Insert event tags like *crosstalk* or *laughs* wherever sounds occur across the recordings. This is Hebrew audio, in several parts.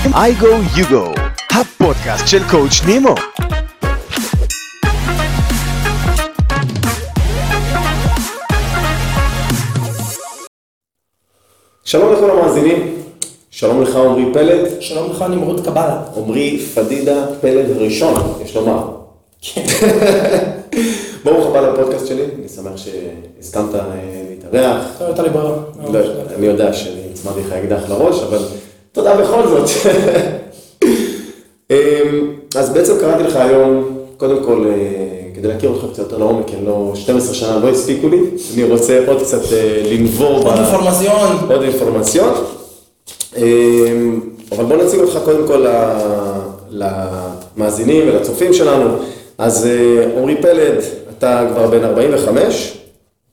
I go you go, הפודקאסט של קואוצ' נימו. שלום לכל המאזינים, שלום לך עמרי פלד, שלום לך נמרוד קבלה. עמרי פדידה פלד הראשון, יש לומר. כן. *laughs* ברוך הבא לפודקאסט שלי, אני שמח שהסכמת אה, להתארח. לא הייתה לי ברירה. לא, אני יודע שאני הצמדתי לך אקדח לראש, אבל תודה בכל זאת. *laughs* אמ, אז בעצם קראתי לך היום, קודם כל, אה, כדי להכיר אותך קצת יותר לעומק, כי לא, 12 שנה לא הספיקו לי, אני רוצה עוד קצת אה, לנבור עוד אינפורמציון. עוד אינפורמציון. אמ, אבל בוא נציג אותך קודם כל למאזינים ולצופים שלנו. אז אה, עמרי פלד, אתה כבר בן 45,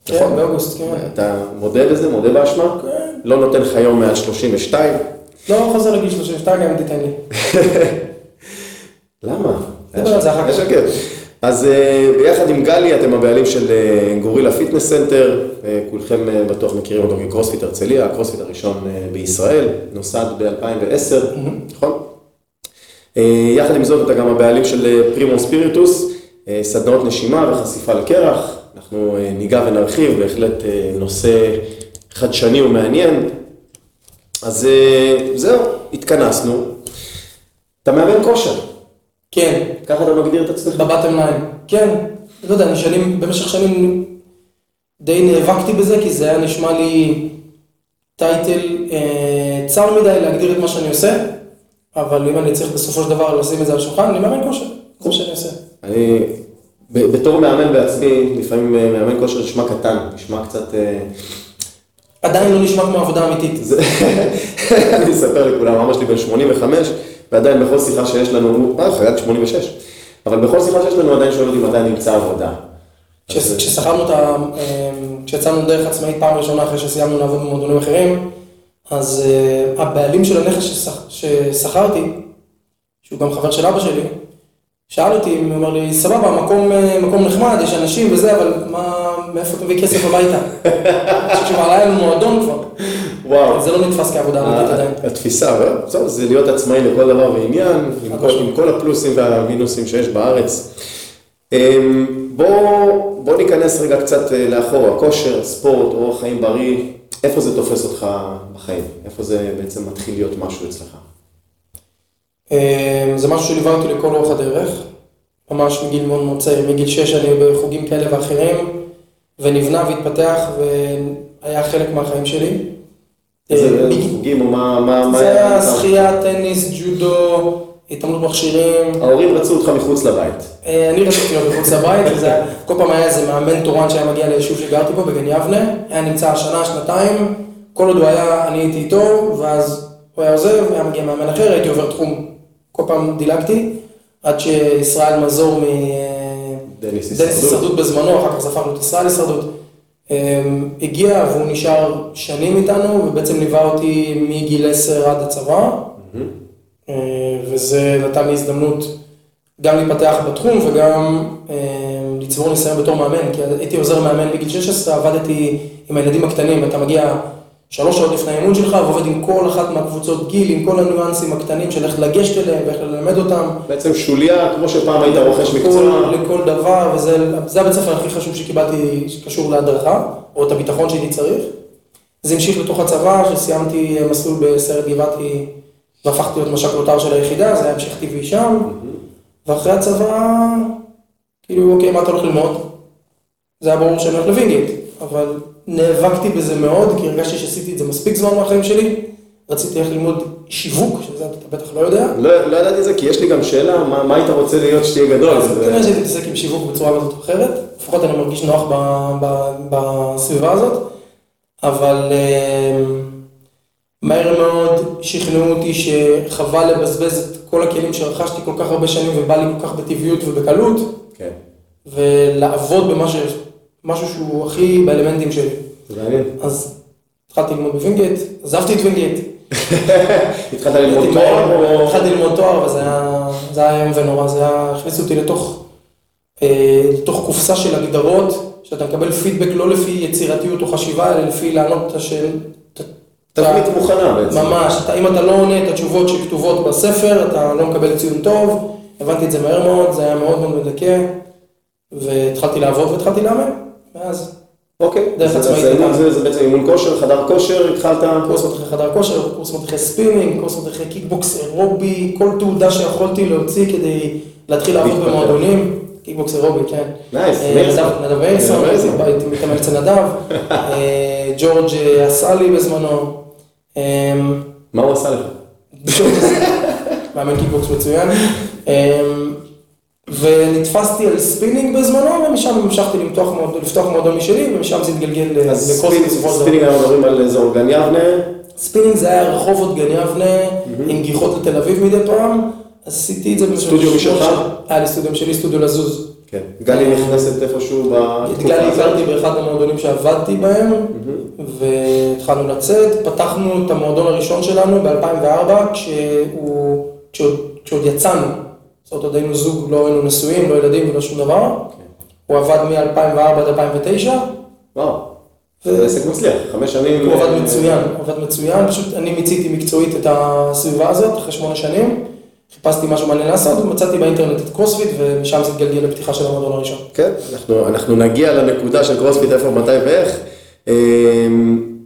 כן, באוגוסט, כן. אתה מודה בזה, מודה באשמה? כן. לא נותן לך יום מעל 32? לא חוזר לגיל 32 גם אם תיתן לי. *laughs* למה? נדבר על זה אחר כך. יש שקט. אז אה, ביחד עם גלי אתם הבעלים של אה, Gorilla Fitness Center, אה, כולכם בטוח מכירים אותו כקרוספיט הרצליה, הקרוספיט הראשון בישראל, נוסד ב-2010, נכון? אה, יחד עם זאת אתה גם הבעלים של אה, Primo Spiritus, סדנאות נשימה וחשיפה לקרח, אנחנו ניגע ונרחיב, בהחלט נושא חדשני ומעניין. אז אה, זהו, התכנסנו. אתה מאמן כושר, כן, ככה אתה מגדיר את עצמך? ב bottom line. כן, לא יודע, אני שנים, במשך שנים די נאבקתי בזה, כי זה היה נשמע לי title אה, צר מדי להגדיר את מה שאני עושה, אבל אם אני צריך בסופו של דבר לשים את זה על השולחן, אני מאמן כושר, זה מה שאני עושה. אני, בתור מאמן בעצמי, לפעמים אה, מאמן כושר נשמע קטן, נשמע קצת... אה, עדיין לא נשמע כמו עבודה אמיתית. *laughs* אני אספר לכולם, אבא שלי בן 85, ועדיין בכל שיחה שיש לנו, אה, חגג 86, אבל בכל שיחה שיש לנו עדיין שואל אותי מתי נמצא עבודה. כש- אז, אה, את ה... אה, כשיצאנו דרך עצמאית פעם ראשונה אחרי שסיימנו לעבוד במועדונים אחרים, אז אה, הבעלים של הנכס ששכ- ששכרתי, שהוא גם חבר של אבא שלי, שאל אותי, הוא אומר לי, סבבה, מקום, אה, מקום נחמד, יש אנשים וזה, אבל מה, מאיפה אתה מביא כסף הביתה? שכבר היה לנו מועדון כבר, וואו. זה לא נתפס כעבודה אמיתית עדיין. התפיסה, בסדר, זה להיות עצמאי לכל דבר ועניין, עם חד כל, הפלוסים והמינוסים שיש בארץ. אמ, בוא, בוא ניכנס רגע קצת אה, לאחורה, כושר, ספורט, אורח חיים בריא, איפה זה תופס אותך בחיים? איפה זה בעצם מתחיל להיות משהו אצלך? אה, זה משהו שליווה אותי לכל אורך הדרך, ממש מגיל מאוד מאוד צעיר, מגיל 6 אני בחוגים כאלה ואחרים, ונבנה והתפתח והיה חלק מהחיים שלי. איזה אה, חוגים או מה... זה היה? שחייה, טניס, ג'ודו, התעמלות מכשירים. ההורים רצו אותך מחוץ לבית. אה, אני רציתי להיות מחוץ לבית, *laughs* כל פעם היה איזה מאמן תורן שהיה מגיע ליישוב שגרתי בו, בגן יבנה, היה נמצא שנה, שנתיים, כל עוד הוא היה, אני הייתי איתו, ואז הוא היה עוזב, היה מגיע מאמן אחר, הייתי עובר תחום, כל פעם דילגתי, עד שישראל מזור מ... דניס דניס הישרדות. בזמנו, אחר כך זפרנו את ישראל הישרדות, אמ, הגיע והוא נשאר שנים איתנו, ובעצם ליווה אותי מגיל 10 עד הצבא, אה, וזה נתן לי הזדמנות גם להתפתח בתחום וגם אה, לצבור ניסיון בתור מאמן, כי הייתי עוזר מאמן בגיל 16, עבדתי עם הילדים הקטנים, אתה מגיע שלוש שעות לפני האימון שלך ועובד עם כל אחת מהקבוצות גיל, עם כל הניואנסים הקטנים של איך לגשת אליהם ואיך ללמד אותם. בעצם שוליה, כמו שפעם היית רוכש מקצוע. לכל, דבר, וזה זה הבית הספר הכי חשוב שקיבלתי, שקשור להדרכה, או את הביטחון שהייתי צריך. זה המשיך לתוך הצבא, שסיימתי מסלול בסיירת גבעתי, והפכתי להיות מש"ק לוט"ר של היחידה, זה היה המשך טבעי שם, ואחרי הצבא, כאילו, אוקיי, מה אתה הולך ללמוד? זה היה ברור שאני הולך לווינגייט, אבל נאבקתי בזה מאוד, כי הרגשתי שעשיתי את זה מספיק זמן מהחיים שלי. רציתי ללכת ללמוד שיווק, שזה אתה בטח לא יודע. לא, לא ידעתי את זה, כי יש לי גם שאלה, מה, מה היית רוצה להיות שתהיה גדול? אז כנראה שהייתי מתעסק עם שיווק בצורה כזאת או אחרת, לפחות אני מרגיש נוח ב- ב- בסביבה הזאת, אבל אה, מהר מאוד שכנעו אותי שחבל לבזבז את כל הכלים שרכשתי כל כך הרבה שנים ובא לי כל כך בטבעיות ובקלות, כן, ולעבוד במשהו משהו שהוא הכי באלמנטים שלי. אז התחלתי ללמוד בווינגייט, עזבתי את ווינגייט. *laughs* התחלת ללמוד תואר? התחלתי ללמוד תואר, וזה היה, איום ונורא, זה היה, הכניסו אותי לתוך, אה, לתוך קופסה של הגדרות, שאתה מקבל פידבק לא לפי יצירתיות או חשיבה, אלא לפי לענות את השאל, את תבנית מוכנה בעצם. ממש, אם אתה לא עונה את התשובות שכתובות בספר, אתה לא מקבל ציון טוב, הבנתי את זה מהר מאוד, זה היה מאוד מאוד מדכא, והתחלתי לעבוד והתחלתי לאמן, ואז אוקיי. דרך עצמאית. זה בעצם אימון כושר, חדר כושר, התחלת... קורס מדריכי חדר כושר, קורס מדריכי ספינינג, קורס מדריכי קיקבוקס אירובי, כל תעודה שיכולתי להוציא כדי להתחיל לעבוד. במועדונים, קיקבוקס אירובי, כן. nice, אה. נדב- מאירסון. הייתי מתאמן אצל נדב, *laughs* אה, ג'ורג' אה, עשה לי בזמנו, אה, מה הוא עשה לך? *laughs* מאמן קיקבוקס מצוין, אה, ונתפסתי על ספינינג בזמנו, ומשם המשכתי לפתוח מועדון משלי, ומשם זה התגלגל ל- אז לקורס ספינינג- אנחנו מדברים על אזור גן יבנה. ספינינג זה היה רחובות גן יבנה, עם גיחות לתל אביב מדי פעם, אז עשיתי את זה. סטודיו משלך? היה לי סטודיו שלי, סטודיו לזוז. כן. גלי נכנסת איפשהו את בתקופה גלי הזאת? הכרתי באחד המועדונים שעבדתי בהם, והתחלנו לצאת, פתחנו את המועדון הראשון שלנו ב-2004, כשהוא, כשעוד, כשעוד יצאנו. זאת אומרת, עוד היינו זוג, לא היינו נשואים, לא ילדים ולא שום דבר. הוא עבד מ-2004 עד 2009, וואו. זה עסק מצליח, חמש שנים. הוא עבד אה, מצוין, עבד מצוין, פשוט אני מיציתי מקצועית את הסביבה הזאת אחרי שמונה שנים, חיפשתי משהו מעניין לעשות ומצאתי באינטרנט את קרוספיט ומשם זה התגלגל לפתיחה של המועדון הראשון. כן, אנחנו, אנחנו נגיע לנקודה של קרוספיט, איפה, מתי ואיך. אמ,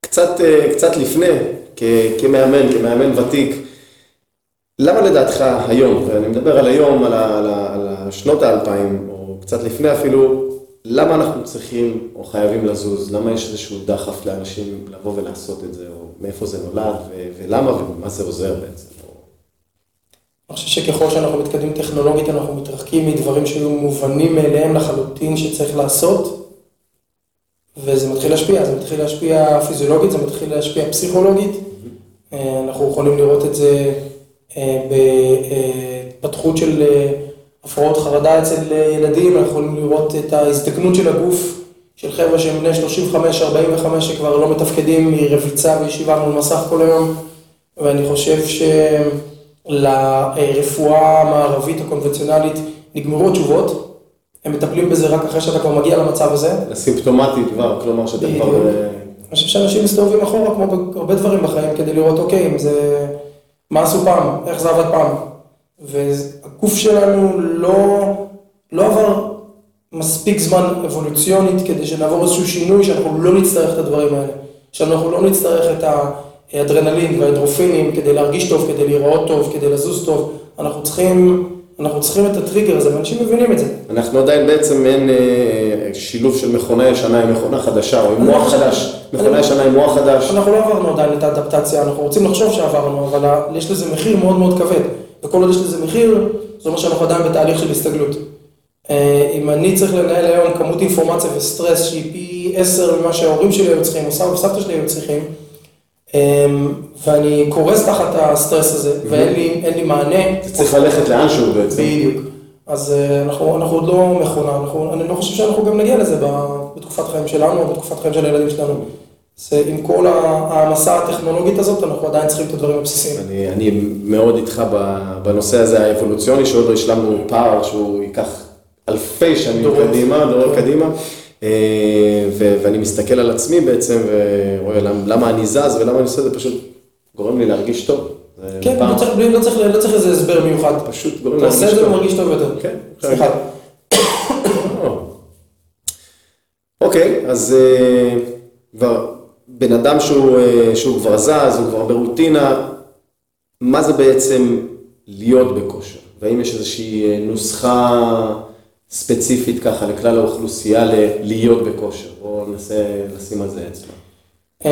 קצת, אה, קצת לפני, כ, כמאמן, כמאמן ותיק, למה לדעתך היום, ואני מדבר על היום, על, ה, על, ה, על השנות האלפיים, או קצת לפני אפילו, למה אנחנו צריכים או חייבים לזוז? למה יש איזשהו דחף לאנשים לבוא ולעשות את זה, או מאיפה זה נולד, ו, ולמה ומה זה עוזר בעצם? אני חושב שככל שאנחנו מתקדמים טכנולוגית אנחנו מתרחקים מדברים שהיו מובנים מאליהם לחלוטין שצריך לעשות, וזה מתחיל להשפיע, זה מתחיל להשפיע פיזיולוגית, זה מתחיל להשפיע פסיכולוגית, אה, אנחנו יכולים לראות את זה בהתפתחות של אה, הפרעות חרדה אצל אה, ילדים, אנחנו יכולים לראות את ההזדקנות של הגוף של חבר'ה שהם בני 35-45 שכבר לא מתפקדים מרביצה וישיבה מול מסך כל היום, ואני חושב שלרפואה המערבית הקונבנציונלית נגמרו התשובות, הם מטפלים בזה רק אחרי שאתה כבר מגיע למצב הזה. הסימפטומטי כבר, כלומר בדיוק. כבר... אה, אני חושב שאנשים מסתובבים אחורה כמו בהרבה דברים בחיים כדי לראות אוקיי, אם זה... מה עשו פעם, איך זה עבד פעם. והגוף שלנו לא, לא עבר מספיק זמן אבולוציונית כדי שנעבור איזשהו שינוי שאנחנו לא נצטרך את הדברים האלה. שאנחנו לא נצטרך את האדרנלין והאנדרופינים כדי להרגיש טוב, כדי להיראות טוב, כדי לזוז טוב. אנחנו צריכים, אנחנו צריכים את הטריגר הזה, ואנשים מבינים את זה. אנחנו עדיין בעצם אין אה, שילוב של מכונה ישנה עם מכונה חדשה, או עם מוח חדש. מכונה ישנה עם מוח חדש. אנחנו לא עברנו עדיין את האדפטציה, אנחנו רוצים לחשוב שעברנו, אבל יש לזה מחיר מאוד מאוד כבד. וכל עוד יש לזה מחיר, זה אומר שאנחנו עדיין בתהליך של הסתגלות. אה, אם אני צריך לנהל היום כמות אינפורמציה וסטרס שהיא פי עשר ממה שההורים שלי היו צריכים, או סבא וסבתא שלי היו צריכים, אה, ואני קורס תחת הסטרס הזה, ואין לי, אין לי מענה, אתה צריך ללכת לאנשהו בעצם. בדיוק. אז אה, אנחנו, אנחנו עוד לא מכונה, אנחנו, אני לא חושב שאנחנו גם נגיע לזה בתקופת חיים שלנו, או בתקופת חיים של הילדים שלנו. זה, עם כל ההעמסה הטכנולוגית הזאת, אנחנו עדיין צריכים את הדברים הבסיסיים. אני, אני מאוד איתך בנושא הזה האבולוציוני, שעוד לא השלמנו פער שהוא ייקח אלפי שנים דורות. קדימה, דורות כן. קדימה. אה, ו- ואני מסתכל על עצמי בעצם, ורואה למ- למה אני זז ולמה אני עושה את זה, פשוט גורם לי להרגיש טוב. כן, לא צריך, לא צריך, לא צריך איזה הסבר מיוחד. פשוט גורם אתה להרגיש עושה את זה טוב. ומרגיש טוב יותר. כן. סליחה. *coughs* אוקיי, אז אה, כבר בן אדם שהוא, אה, שהוא כבר זז, הוא כבר ברוטינה, מה זה בעצם להיות בכושר? והאם יש איזושהי אה, נוסחה ספציפית ככה לכלל האוכלוסייה ל- להיות בכושר? בואו ננסה לשים על זה אצבע. אמ,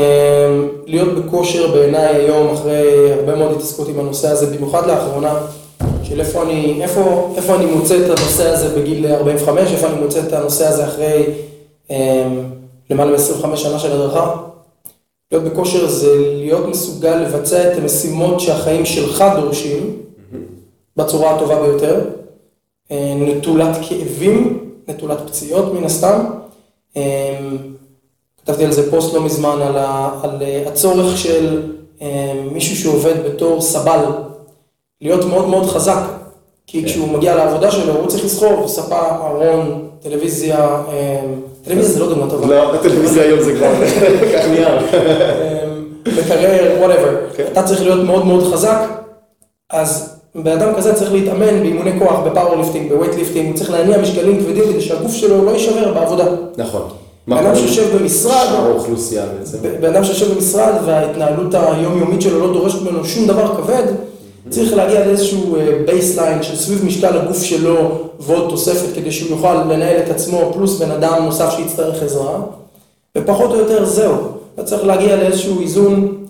להיות בכושר בעיניי היום, אחרי הרבה מאוד התעסקות עם הנושא הזה, במיוחד לאחרונה, של איפה אני, איפה, איפה אני מוצא את הנושא הזה בגיל 45, איפה אני מוצא את הנושא הזה אחרי אמ, למעלה מ-25 שנה של הדרכה. להיות בכושר זה להיות מסוגל לבצע את המשימות שהחיים שלך דורשים בצורה הטובה ביותר, אה, נטולת כאבים, נטולת פציעות מן הסתם. כתבתי על זה פוסט לא מזמן, על, ה, על אה, הצורך של אה, מישהו שעובד בתור סבל, להיות מאוד מאוד חזק. כי כן. כשהוא מגיע לעבודה שלו, הוא צריך לסחוב ספה, ארון, טלוויזיה, אה, טלוויזיה זה לא דוגמא טובה. לא, הטלוויזיה היום זה כבר, נייר. אמ, מקרר, whatever. כן. אתה צריך להיות מאוד מאוד חזק, אז בן אדם כזה צריך להתאמן באימוני כוח, ב powerlifting, ב weightlifting, הוא צריך להניע משקלים כבדים כדי שהגוף שלו לא יישבר בעבודה. נכון. בן אדם שיושב במשרד, האוכלוסייה בעצם. בן אדם שיושב במשרד וההתנהלות היומיומית שלו לא דורשת ממנו שום דבר כבד, צריך להגיע לאיזשהו baseline של סביב משקל הגוף שלו ועוד תוספת כדי שהוא יוכל לנהל את עצמו פלוס בן אדם נוסף שיצטרך עזרה, ופחות או יותר זהו. אתה צריך להגיע לאיזשהו איזון,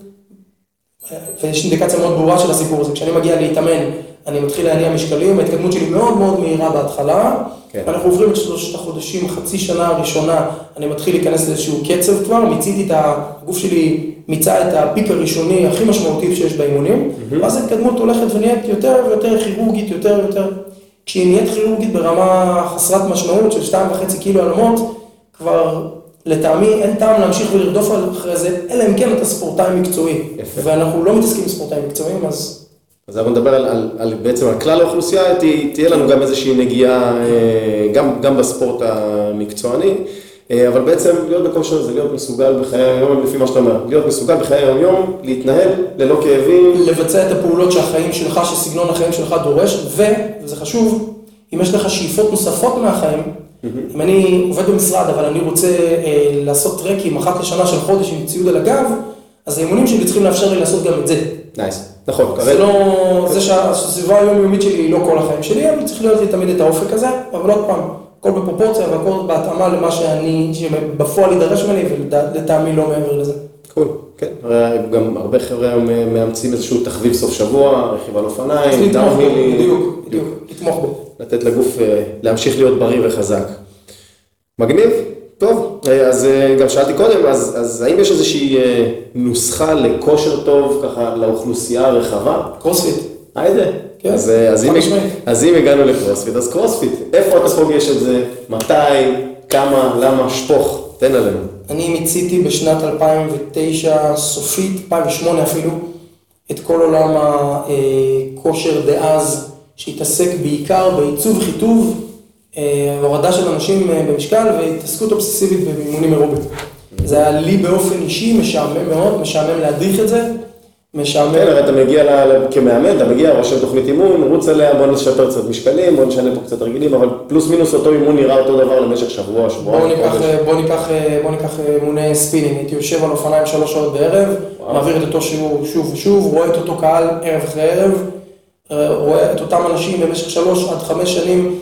ויש אינדיקציה מאוד ברורה של הסיפור הזה. כשאני מגיע להתאמן, אני מתחיל להניע משקלים, ההתקדמות שלי מאוד מאוד מהירה בהתחלה. כן. אנחנו עוברים את שלושת החודשים, חצי שנה הראשונה, אני מתחיל להיכנס לאיזשהו קצב כבר, מיציתי את ה... הגוף שלי מיצה את הפיק הראשוני הכי משמעותי שיש באימונים, ואז ההתקדמות הולכת ונהיית יותר ויותר כירורגית, יותר ויותר... כשהיא נהיית כירורגית ברמה חסרת משמעות של שתיים וחצי קילו אלמות, כבר לטעמי אין טעם להמשיך ולרדוף אחרי זה, אלא אם כן אתה ספורטאי מקצועי. יפה. ואנחנו לא מתעסקים עם ספורטאים מקצועיים, אז אז אנחנו נדבר על, בעצם על כלל האוכלוסייה, תה, תהיה לנו גם איזושהי נגיעה אה, גם, גם בספורט המקצועני, אה, אבל בעצם להיות בכושר זה להיות מסוגל בחיי היום, לפי מה שאתה אומר, להיות מסוגל בחיי היום-יום, להתנהל ללא כאבים, לבצע את הפעולות שהחיים שלך, שסגנון החיים שלך דורש, ו, וזה חשוב, אם יש לך שאיפות נוספות מהחיים, אם אני עובד במשרד, אבל אני רוצה אה, לעשות טרקים אחת לשנה של חודש עם ציוד על הגב, אז האימונים שלי צריכים לאפשר לי לעשות גם את זה. Nice, נכון, זה לא, זה שהסביבה היומיומית שלי היא לא כל החיים שלי, אבל צריך להיות לי תמיד את האופק הזה, אבל עוד פעם, הכל בפרופורציה והכל בהתאמה למה שאני, שבפועל יידרש ממני, ולטעמי לא מעבר לזה. Cool, כן, הרי גם הרבה חבר'ה היום מאמצים איזשהו תחביב סוף שבוע, רכיב על אופניים, דאונהילים, בדיוק, בדיוק, לתמוך בו. לתת לגוף אה, להמשיך להיות בריא וחזק. מגניב, טוב, אה, אז אה, גם שאלתי קודם, אז, אז האם יש איזושהי אה, נוסחה לכושר טוב ככה לאוכלוסייה הרחבה? קרוספיט. היידה. כן, אז, אז, אם. אז אם הגענו לקרוספיט, אז קרוספיט, איפה אתה פוגש את זה, מתי, כמה, למה, שפוך, תן עלינו. אני מיציתי בשנת 2009, סופית, 2008 אפילו, את כל עולם הכושר דאז, שהתעסק בעיקר בעיצוב חיטוב, הורדה של אנשים אה, במשקל והתעסקות אובססיבית באימונים אירובית. זה היה לי באופן אישי משעמם מאוד, משעמם להדריך את זה, משעמם. כן, הרי אתה מגיע כמאמן, אתה מגיע, רושם תוכנית אימון, רוץ עליה, בוא נשפר קצת משקלים, בוא נשנה פה קצת רגילים, אבל פלוס מינוס אותו אימון נראה אותו דבר למשך שבוע, שבועיים. בוא ניקח, ניקח אימוני ספינינג, הייתי יושב על אופניים שלוש שעות בערב. מעביר את אותו שיעור שוב ושוב, רואה את אותו קהל ערב אחרי ערב, אה, רואה את אותם אנשים במשך שלוש עד חמש שנים,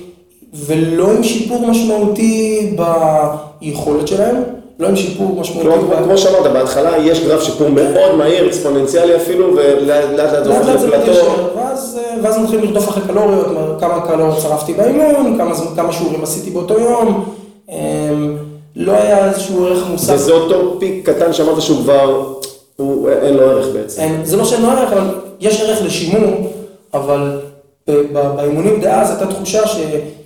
ולא עם שיפור משמעותי ביכולת שלהם, לא עם שיפור משמעותי. כמו- שאמרת, בהתחלה יש גרף שיפור מאוד מהיר, אקספוננציאלי אפילו, ולאט לאט זה הופך לפלטו. ואז, אה, ואז מתחילים לרדוף אחרי קלוריות, מה- כמה קלוריות שרפתי באימון, כמה, שיעורים עשיתי באותו יום, אה, לא היה איזשהו ערך מוסף. וזה אותו פיק קטן שאמרת שהוא כבר, הוא, אין לו ערך בעצם. אין, זה לא שאין לו ערך, אבל יש ערך לשימור, אבל באימונים דאז הייתה תחושה ש,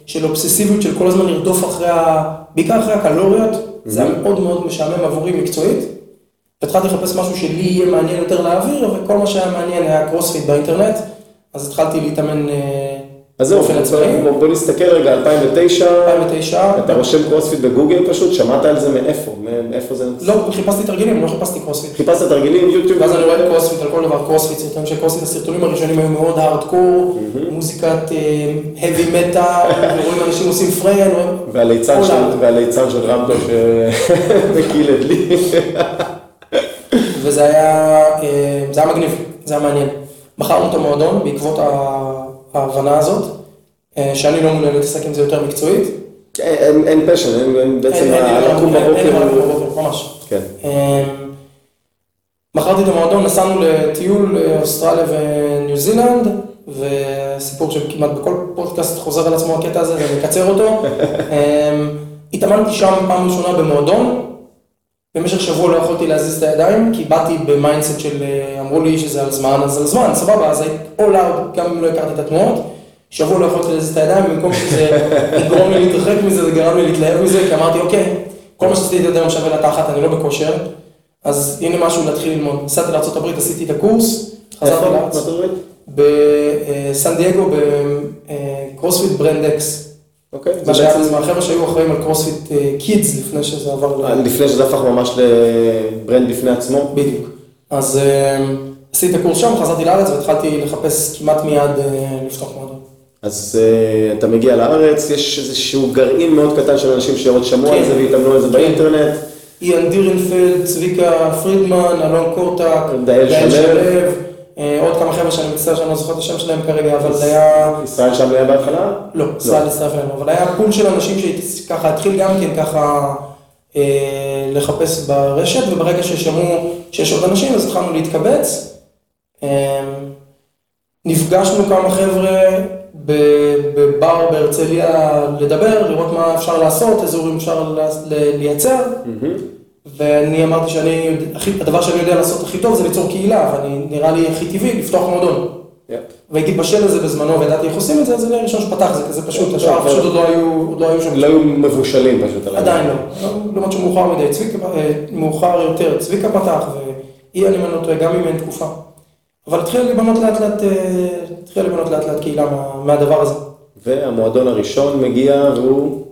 של אובססיביות של כל הזמן לרדוף אחרי, ה, בעיקר אחרי הקלוריות, זה היה מאוד מאוד משעמם עבורי מקצועית. והתחלתי לחפש משהו שלי יהיה מעניין יותר להעביר, וכל מה שהיה מעניין היה קרוספיט באינטרנט, אז התחלתי להתאמן אה, אז זהו, עצמאי. בוא, נסתכל רגע, 2009, 2009, אתה רושם קרוספיט בגוגל פשוט, שמעת על זה מאיפה? מאיפה זה? לא, חיפשתי תרגילים, לא חיפשתי קרוספיט. חיפשת תרגילים, יוטיוב? ואז אני רואה קרוספיט על כל דבר, קרוספיט, סרטונים של קרוספיט, הסרטונים הראשונים היו מאוד הארדקור, מוזיקת heavy metal, ורואים אנשים עושים פראן, רואים... והליצן של, של רמדו שמקיא *laughs* לי. וזה היה, אה, זה היה מגניב, זה היה מעניין. מכרנו את המועדון בעקבות ה- ההבנה הזאת, אה, שאני לא מעוניין להתעסק עם זה יותר מקצועית. אין, אין פשן, אין, בעצם לקום- בבוקר. ממש. כן. אה, מכרתי את המועדון, נסענו לטיול לאוסטרליה וניו זילנד, וסיפור שכמעט בכל פודקאסט חוזר על עצמו הקטע הזה, ואני אקצר אותו. *laughs* אה, התאמנתי שם פעם ראשונה במועדון, במשך שבוע לא יכולתי להזיז את הידיים, כי באתי ב mindset של, אה, אמרו לי שזה על זמן, אז על זמן, סבבה, אז הייתי all out, גם אם לא הכרתי את התנועות. שבוע לא יכולתי להזיז את הידיים, במקום שזה *laughs* יגרום לי להתרחק מזה, זה גרם לי להתלהב מזה, כי אמרתי, אוקיי, כל מה שעשיתי עד היום שווה לתחת, אני לא בכושר, אז הנה משהו להתחיל ללמוד. נסעתי לארה"ב, עשיתי את הקורס, חזרתי? לארץ? בסן דייגו, בקרוספיט ברנד אקס. אוקיי. מה זה בעצם- בזמן, החבר'ה שהיו אחראים על קרוספיט קידס לפני שזה עבר ל... לפני שזה הפך ממש ל brand בפני עצמו. בדיוק. אז אה, עשיתי את הקורס שם, חזרתי לארץ והתחלתי לחפש כמעט מיד אה, לפתוח מועדון. אז אה, אתה מגיע לארץ, יש איזשהו גרעין מאוד קטן של אנשים שעוד שמעו על כן. זה והתאמנו על זה כן. באינטרנט. איאן דירנפלד, צביקה פרידמן, אלון קורטק, דאל שלו. אה, עוד כמה חבר'ה שאני מצטער שאני לא זוכר את השם שלהם כרגע, אבל זה היה... ישראל שם היה בהתחלה? לא, ישראל הצטרף אלינו, אבל היה פול של אנשים שככה התחיל גם כן ככה אה, לחפש ברשת, וברגע ששמעו שיש עוד אנשים אז התחלנו להתקבץ. אה, נפגשנו כמה חבר'ה בבר בהרצליה לדבר, לראות מה אפשר לעשות, איזה אורים אפשר לייצר. ואני אמרתי שאני, הדבר שאני יודע לעשות הכי טוב זה ליצור קהילה, ואני נראה לי הכי טבעי לפתוח מועדון. והייתי בשל לזה בזמנו, וידעתי איך עושים את זה, אז זה הראשון שפתח, זה כזה פשוט, השאר פשוט עוד לא היו, עוד לא היו שם. לא היו מבושלים פשוט על עדיין לא, למרות שמאוחר מדי, צביקה, אה, מאוחר יותר, צביקה פתח, אם אני לא טועה, גם אם אין תקופה. אבל התחילה להיבנות לאט לאט, אה, התחילה להיבנות לאט לאט קהילה מה- מהדבר הזה. והמועדון הראשון מגיע והוא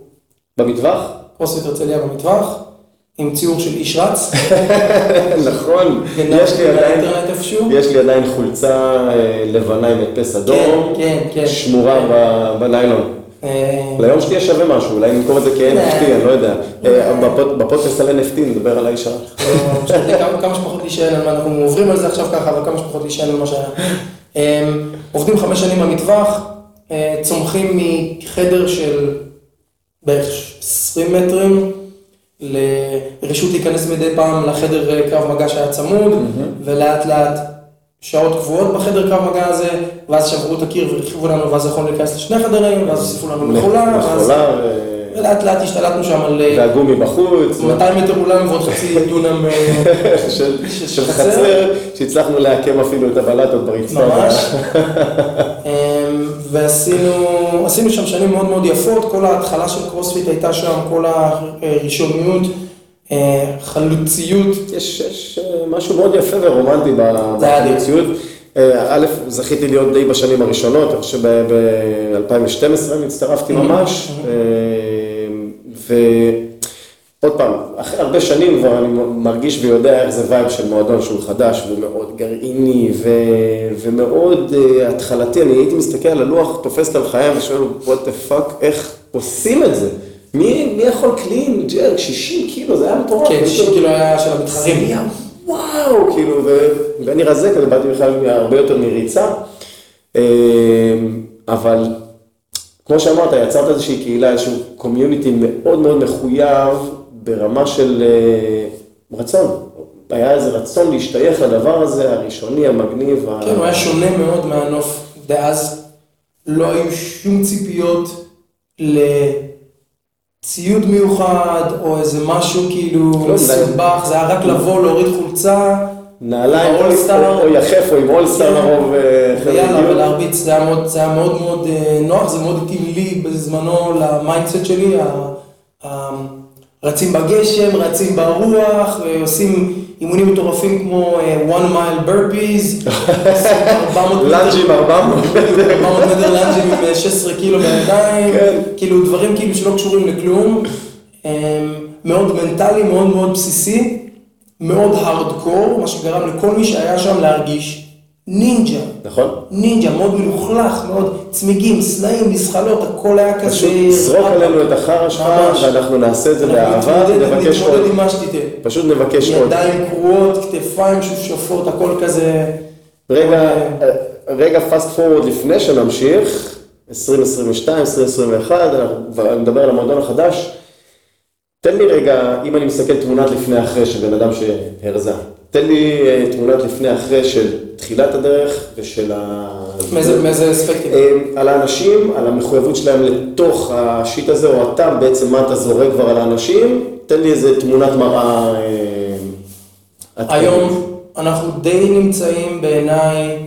במטווח? קרוספיט הרצליה במטווח, עם ציור של איש רץ, *laughs* נכון, יש לי עדיין. יש לי עדיין חולצה אה, לבנה עם הדפס כן, אדום, כן, כן. שמורה ב- בניילון. אה, ליום שתהיה שווה משהו, אולי נמכור את זה כ-NFT, אני לא יודע. אה, בפוד- בפודקאסט על NFT נדבר על האיש הרע. לא, כמה- שפחות להישען על מה, אנחנו עוברים על זה עכשיו ככה, אבל כמה שפחות להישען על מה שהיה. עובדים חמש שנים במטווח, אה, צומחים מחדר של בערך 20 מטרים, לרשות להיכנס מדי פעם לחדר אה, קרב מגע שהיה צמוד, ולאט לאט שעות קבועות בחדר קרב מגע הזה, ואז שברו את הקיר והרחיבו לנו, ואז יכולנו להיכנס לשני חדרים, ואז הוסיפו לנו מכולה, ואז- ו- ולאט לאט השתלטנו שם על אה, והגומי בחוץ. 200 מטר אולם ועוד חצי *laughs* דונם אה, של. חצר, שהצלחנו לעקם אפילו את הבלטות ברצפה. ממש. *laughs* ועשינו עשינו שם שנים מאוד מאוד יפות, כל ההתחלה של קרוספיט הייתה שם, כל הראשוניות, אה, חלוציות. יש, יש אה, משהו מאוד יפה ורומנטי ב- זה היה אדיר. במציאות. אה, א', זכיתי להיות די בשנים הראשונות, אני חושב ב-2012 אני הצטרפתי ממש. אה, ועוד פעם, אחרי הרבה שנים כבר אני מרגיש ויודע איך זה vibe של מועדון שהוא חדש והוא מאוד גרעיני ו... ומאוד uh, התחלתי, אני הייתי מסתכל על הלוח, תופס את הלחיים ושואל, what the fuck, איך עושים את זה? מי, מי יכול clean, jerk, 60 קילו, זה היה מטורף. כן, 60 קילו היה של המתחרים. וואו, כאילו, ו- ואני רזה כזה, באתי בכלל הרבה יותר מריצה. אה, אבל כמו שאמרת, יצרת איזושהי קהילה, איזשהו קומיוניטי מאוד מאוד מחויב ברמה של אה, רצון. היה איזה רצון להשתייך לדבר הזה, הראשוני, המגניב. כן, הוא היה שונה מאוד מהנוף דאז. לא היו שום ציפיות לציוד מיוחד, או איזה משהו כאילו לא, מסובך, זה היה רק לבוא, להוריד חולצה, נעליים. או- יחף, או עם אולסטאר לרוב. אה, הגיעו. ולהרביץ, זה היה מאוד, מאוד מאוד אה, נוח, זה מאוד התאים לי בזמנו ל mindset שלי, רצים בגשם, רצים ברוח, ועושים אימונים מטורפים כמו אה, one mile burpees, *laughs* 400 מטר- לאנג'ים 400. 400 מטר. לאנג'ים עם אה, 16 קילו בידיים, כן. כאילו דברים כאילו שלא קשורים לכלום, אה, מאוד מנטלי, מאוד מאוד בסיסי, מאוד הארדקור, מה שגרם לכל מי שהיה שם להרגיש נינג'ה. נכון? נינג'ה, מאוד מלוכלך, מאוד צמיגים, סלעים, מזחלות, הכל היה כזה... פשוט זרוק עלינו את החרא שלך. ואנחנו נעשה את זה באהבה, נבקש עוד. נתמודד עם מה שתיתן. פשוט נבקש עוד. ידיים קרועות, כתפיים משופשפות, הכל כזה... רגע, רגע fast forward לפני שנמשיך, 2022, 2021, אנחנו כבר נדבר על המועדון החדש. תן לי רגע, אם אני מסתכל תמונת לפני אחרי של בן אדם שהרזה, תן לי אה, תמונת לפני אחרי של תחילת הדרך ושל ה... מאיזה אספקטים? אה, על האנשים, על המחויבות שלהם לתוך השיט הזה, או אתה בעצם מה אתה זורק כבר על האנשים, תן לי איזה תמונת מראה. אה. היום אנחנו די נמצאים בעיניי,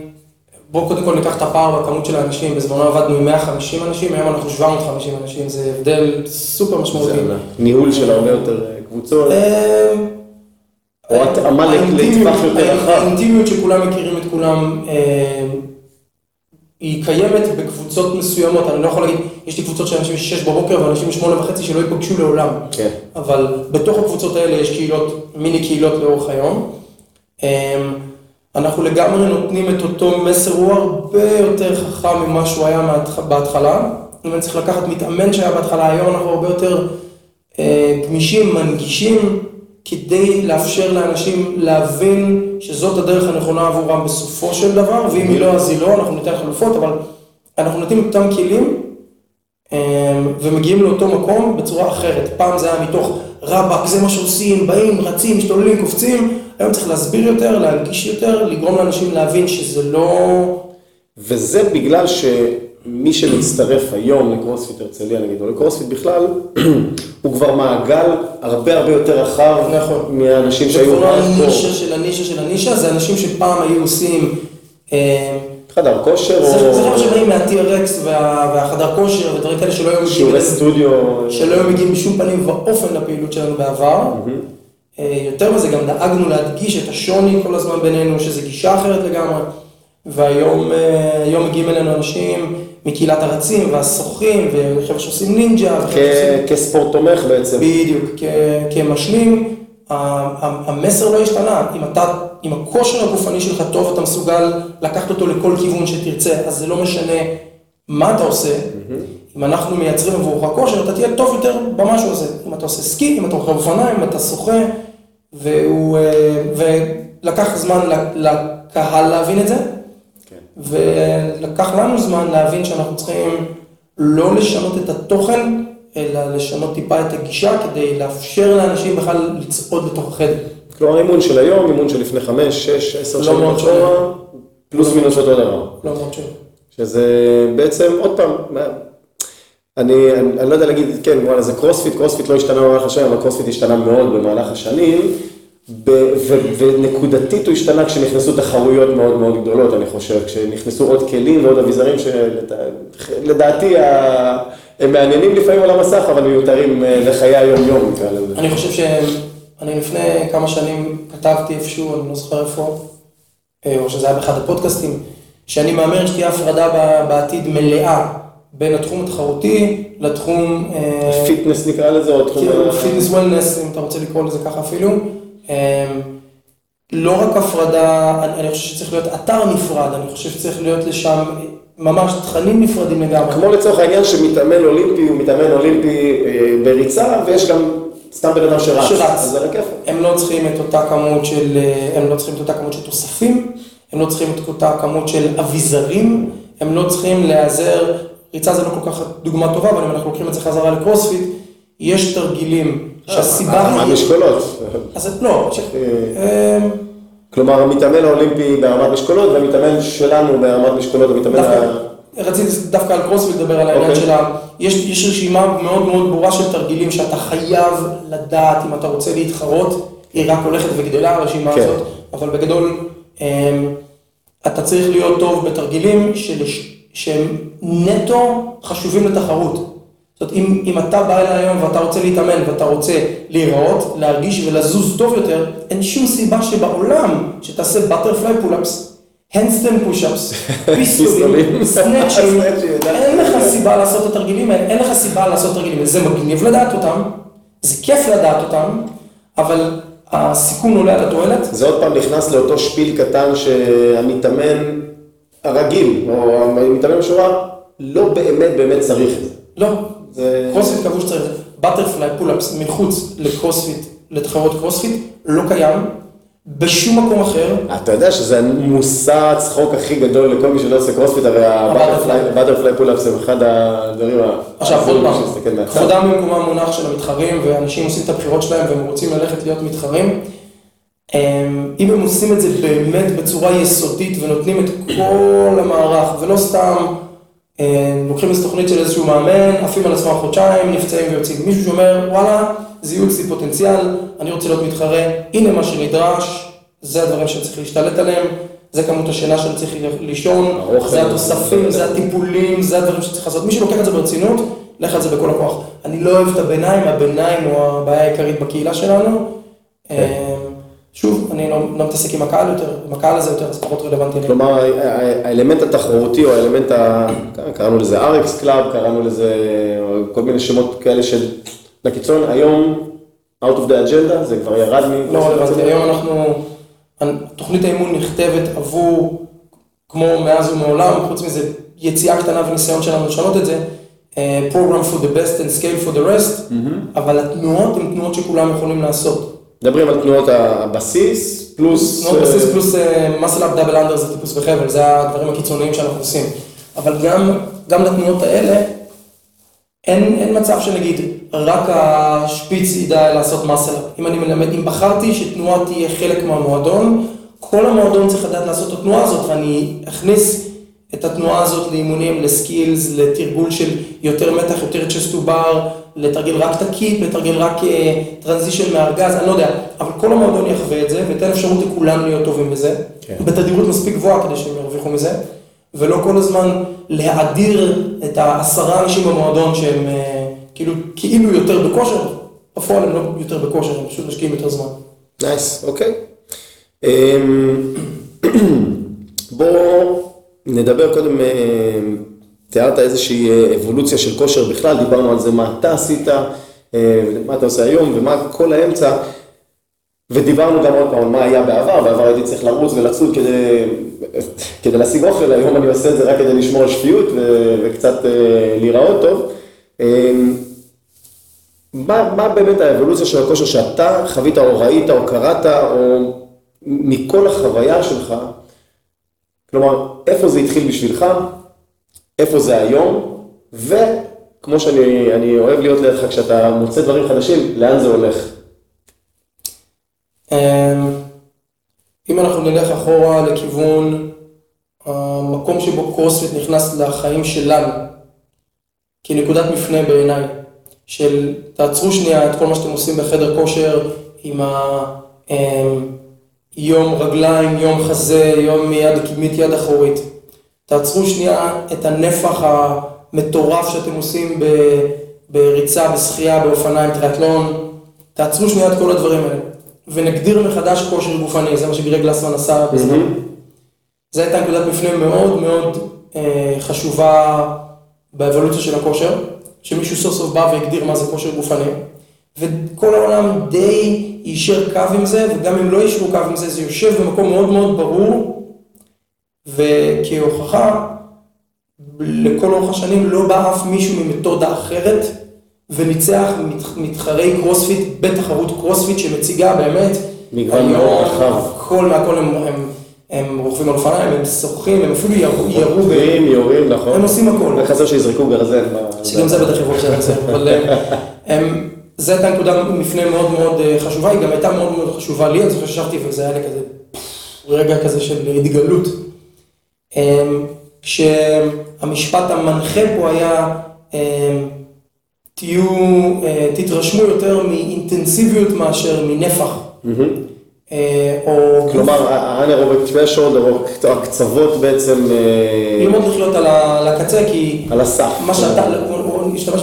בואו קודם כל ניקח את הפער בכמות של האנשים, בזמנו עבדנו עם 150 אנשים, היום אנחנו 750 אנשים, זה הבדל סופר משמעותי. ניהול של הרבה יותר אה, קבוצות. אה, או התאמה לטווח יותר רחב. האינטימיות שכולם מכירים את כולם, אה, היא קיימת בקבוצות מסוימות, אני לא יכול להגיד, יש לי קבוצות של אנשים שש בבוקר ואנשים שמונה וחצי שלא ייפגשו לעולם. כן. אבל בתוך הקבוצות האלה יש קהילות, מיני קהילות לאורך היום. אנחנו לגמרי נותנים את אותו מסר, הוא הרבה יותר חכם ממה שהוא היה בהתחלה. אם אני צריך לקחת מתאמן שהיה בהתחלה, היום אנחנו הרבה יותר אה, גמישים, מנגישים, כדי לאפשר לאנשים להבין שזאת הדרך הנכונה עבורם בסופו של דבר, ואם היא לא אז היא לא, אנחנו ניתן חלופות, אבל אנחנו נותנים אותם כלים אה, ומגיעים לאותו מקום בצורה אחרת. פעם זה היה מתוך רבאק, זה מה שעושים, באים, רצים, משתוללים, קופצים, היום צריך להסביר יותר, להנגיש יותר, לגרום לאנשים להבין שזה לא... וזה בגלל שמי שמצטרף היום לקרוספיט הרצליה נגיד, או לקרוספיט בכלל, *clears throat* הוא כבר מעגל הרבה הרבה יותר רחב נכון. מהאנשים זה שהיו כבר לא רק פה. הנישה של הנישה של הנישה, זה אנשים שפעם היו עושים... אה, חדר כושר זה זה חבר'ה או שבאים מה-TRX וה- והחדר כושר ודברים כאלה שלא היו מגיעים... שיעורי סטודיו. שלא היו מגיעים בשום פנים ואופן לפעילות שלנו בעבר. אה, יותר מזה, גם דאגנו להדגיש את השוני כל הזמן בינינו, שזו גישה אחרת לגמרי. והיום אה, מגיעים אלינו אנשים מקהילת הרצים והשוחים, וחבר'ה שעושים נינג'ה, כספורט תומך בעצם. בדיוק, כמשלים, המסר לא השתנה. אם אתה, אם הכושר הגופני שלך טוב, אתה מסוגל לקחת אותו לכל כיוון שתרצה, אז זה לא משנה מה אתה עושה. אם אנחנו מייצרים עבורך כושר, אתה תהיה טוב יותר במה שהוא עושה. אם אתה עושה סקי, אם אתה רוכב אופניים, אם אתה שוחה, והוא, אה, ולקח זמן לקהל להבין את זה. ולקח לנו זמן להבין שאנחנו צריכים לא לשנות את התוכן, אלא לשנות טיפה את הגישה כדי לאפשר לאנשים בכלל לצעוד לתוך החדר. כלומר אימון של היום, אימון של לפני חמש, שש, עשר לא שנים. אחורה, פלוס מינוס אותו דבר. לא מאוד שונה. שזה בעצם, עוד פעם, אני, אני, אני לא יודע להגיד, כן, וואלה, זה קרוספיט, קרוספיט לא השתנה במהלך השנים, אבל קרוספיט השתנה מאוד במהלך השנים, ונקודתית הוא השתנה כשנכנסו תחרויות מאוד מאוד גדולות, אני חושב, כשנכנסו עוד כלים ועוד אביזרים שלדעתי הם מעניינים לפעמים על המסך, אבל מיותרים אה, לחיי היום-יום. אני חושב שאני לפני כמה שנים כתבתי איפשהו, אני לא זוכר איפה, אה, או שזה היה באחד הפודקאסטים, שאני מהמר שתהיה הפרדה בעתיד מלאה בין התחום התחרותי לתחום... אה, fitness נקרא לזה, או תחום... כאילו fitness wellness, אם אתה רוצה לקרוא לזה ככה אפילו. אמ, לא רק הפרדה, אני, אני חושב שצריך להיות אתר נפרד, אני חושב שצריך להיות לשם ממש תכנים נפרדים לגמרי. כמו לצורך העניין שמתאמן אולימפי הוא מתאמן אולימפי אה, בריצה, ויש גם סתם בן אדם שרץ. שרץ. אז זה על הכיף. הם לא צריכים את אותה כמות של, אה, הם לא צריכים את אותה כמות של תוספים, הם לא צריכים את אותה כמות של אביזרים, הם לא צריכים להיעזר, ריצה זה לא כל כך דוגמה טובה, אבל אם אנחנו לוקחים את זה חזרה לקרוספיט, יש תרגילים שהסיבה הרמת היא... משקולות. אז לא, אה, אמ, כלומר, המתאמן האולימפי ברמת משקולות, והמתאמן שלנו ברמת משקולות, המתאמן ה... רציתי דווקא על קרוספיט לדבר על העניין אוקיי. שלה, יש, יש רשימה מאוד מאוד ברורה של תרגילים שאתה חייב לדעת אם אתה רוצה להתחרות, היא רק הולכת וגדלה הרשימה כן. הזאת, אבל בגדול אמ, אתה צריך להיות טוב בתרגילים של, שהם נטו חשובים לתחרות. זאת אומרת, אם, אם אתה בא אליי היום ואתה רוצה להתאמן ואתה רוצה להיראות, להרגיש ולזוז טוב יותר, אין שום סיבה שבעולם שתעשה butterfly pull-ups, handstand push-ups, פיסטולים. סנאצ'ים. אין לך סיבה לעשות את התרגילים האלה, אין לך סיבה לעשות האלה, זה מגניב לדעת אותם, זה כיף לדעת אותם, אבל הסיכון עולה על התועלת, זה עוד פעם נכנס לאותו שפיל קטן שהמתאמן הרגיל, או המתאמן בשורה, לא באמת באמת צריך את זה. לא, זה... קרוספיט קבעו שצריך, butterfly pull-ups מחוץ לקרוספיט, לתחרות קרוספיט, לא קיים, בשום מקום אחר, אתה יודע שזה המושא הצחוק הכי גדול לכל מי שלא עושה קרוספיט, הרי ה butterfly pull-ups הם אחד הדברים עכשיו עוד פעם. כבודם במקומם מונח של המתחרים, ואנשים עושים את הבחירות שלהם והם רוצים ללכת להיות מתחרים. אמ, אם הם עושים את זה באמת בצורה יסודית ונותנים את כל המערך, ולא סתם לוקחים איזו תוכנית של איזשהו מאמן, עפים על עצמם חודשיים, נפצעים ויוצאים. מישהו שאומר, וואלה, זיהו אצלי פוטנציאל, אני רוצה להיות מתחרה, הנה מה שנדרש, זה הדברים שצריך להשתלט עליהם, זה כמות השינה שאני צריך לישון, האוכל. זה התוספים, זה הטיפולים, זה הדברים שצריך לעשות. מי שלוקח את זה ברצינות, לך על זה בכל הכוח. אני לא אוהב את הביניים, הביניים הוא הבעיה העיקרית בקהילה שלנו. שוב, אני לא, לא מתעסק עם הקהל יותר, עם הקהל הזה יותר, אז פחות רלוונטי. כלומר, האלמנט התחרותי, או האלמנט, ה... קראנו לזה RX Club, קראנו לזה כל מיני שמות כאלה של... לקיצון, היום, out of the agenda, זה כבר ירד מ... לא רלוונטי. היום אנחנו, תוכנית האימון נכתבת עבור, כמו מאז ומעולם, חוץ מזה יציאה קטנה וניסיון שלנו לשנות את זה, אה, program for the best and scale for the rest, אבל התנועות הן תנועות שכולם יכולים לעשות. מדברים על תנועות הבסיס, פלוס... תנועות אה, בסיס פלוס מסל אפ דאבל אנדר זה טיפוס בחבל, זה הדברים הקיצוניים שאנחנו עושים. אבל גם, גם לתנועות האלה, אין, אין מצב שנגיד רק השפיץ ידע לעשות מסל אפ. אם אני מלמד, אם בחרתי שתנועה תהיה חלק מהמועדון, כל המועדון צריך לדעת לעשות את התנועה הזאת, ואני אכניס את התנועה הזאת לאימונים, לסקילס, לתרגול של יותר מתח, יותר chest bar, לתרגל רק את ה kip, לתרגל רק transition מהארגז, אני לא יודע, אבל כל המועדון יחווה את זה, ויתן אפשרות לכולם להיות טובים בזה, כן. בתדירות מספיק גבוהה כדי שהם ירוויחו מזה, ולא כל הזמן להאדיר את העשרה אנשים במועדון שהם אה, כאילו, כאילו יותר בכושר, בפועל הם לא יותר בכושר, הם פשוט משקיעים יותר זמן. nice, אוקיי. אמ, *clears throat* בואו נדבר קודם, אה, תיארת איזושהי אה, אבולוציה של כושר בכלל, דיברנו על זה, מה אתה עשית, אה, מה אתה עושה היום ומה כל האמצע, ודיברנו גם עוד פעם על מה היה בעבר, בעבר הייתי צריך לרוץ ולצוד כדי, כדי להשיג אוכל, היום אני עושה את זה רק כדי לשמור על שפיות ו- וקצת להיראות טוב. אמ, מה, מה באמת האבולוציה של הכושר שאתה חווית או ראית או קראת או מכל החוויה שלך, כלומר, איפה זה התחיל בשבילך, איפה זה היום, וכמו שאני אני אוהב להיות לידך כשאתה מוצא דברים חדשים, לאן זה הולך? אמ, אם אנחנו נלך אחורה לכיוון המקום שבו קרוספיט נכנס לחיים שלנו, כנקודת מפנה בעיניי, של תעצרו שנייה את כל מה שאתם עושים בחדר כושר עם היום רגליים, יום חזה, יום יד קדמית, יד אחורית. תעצרו שנייה את הנפח המטורף שאתם עושים בריצה, בשחייה, באופניים, טריאטלון. תעצרו שנייה את כל הדברים האלה. ונגדיר מחדש כושר גופני, זה מה שגרג גלסמן עשה בזמן. זו הייתה נקודת מפנה מאוד מאוד אה, חשובה באבולוציה של הכושר, שמישהו סוף סוף בא והגדיר מה זה כושר גופני, וכל העולם די יישר קו עם זה, וגם אם לא יישרו קו עם זה, זה יושב במקום מאוד מאוד ברור, וכהוכחה, לכל אורך השנים לא בא אף מישהו ממתודה אחרת, וניצח מתחרי קרוספיט בתחרות קרוספיט שמציגה באמת, מגוון מאוד רחב. הכל מהכל הם, הם, הם רוכבים על אופניים, הם שוחים, הם אפילו ירו, ירו, ב- יורים, נכון. הם עושים הכל. רק חסר שיזרקו גרזן. שגם זה בטח יבוא כשאני אעשה, אבל אה, הם, זו הייתה נקודה מפנה מאוד מאוד אה, חשובה, היא גם הייתה מאוד מאוד חשובה לי, אני זוכר שישבתי וזה היה לי כזה רגע כזה של התגלות. אה, כשהמשפט המנחה פה היה, אה, תהיו, אה, תתרשמו יותר מאינטנסיביות מאשר מנפח. אה, או כלומר, האנרוביק threshold, או הקצוות בעצם אה, ללמוד לחיות על הקצה, כי על הסף. מה שאתה, הוא- השתמש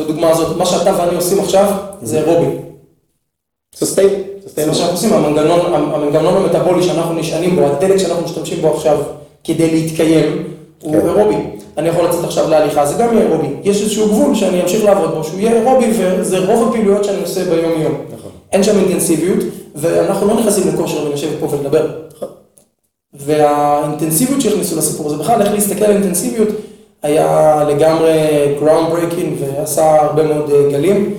בדוגמה הזאת, מה שאתה ואני עושים עכשיו זה אירובי. סוסטיין. זה מה שאנחנו עושים, המנגנון המטאבולי שאנחנו נשענים בו, הדלק שאנחנו משתמשים בו עכשיו כדי להתקיים, הוא כן. אירובי. אני יכול לצאת עכשיו להליכה, זה גם יהיה אירובי. יש איזשהו גבול שאני אמשיך לעבוד בו, שהוא יהיה אירובי, וזה רוב הפעילויות שאני עושה ביום-יום. נכון. אין שם אינטנסיביות, ואנחנו לא נכנסים לכושר ונשב פה ולדבר. והאינטנסיביות שהכניסו לסיפור הזה, בכלל איך להסתכל על אינטנסיביות, היה לגמרי ground breaking ועשה הרבה מאוד אה, גלים,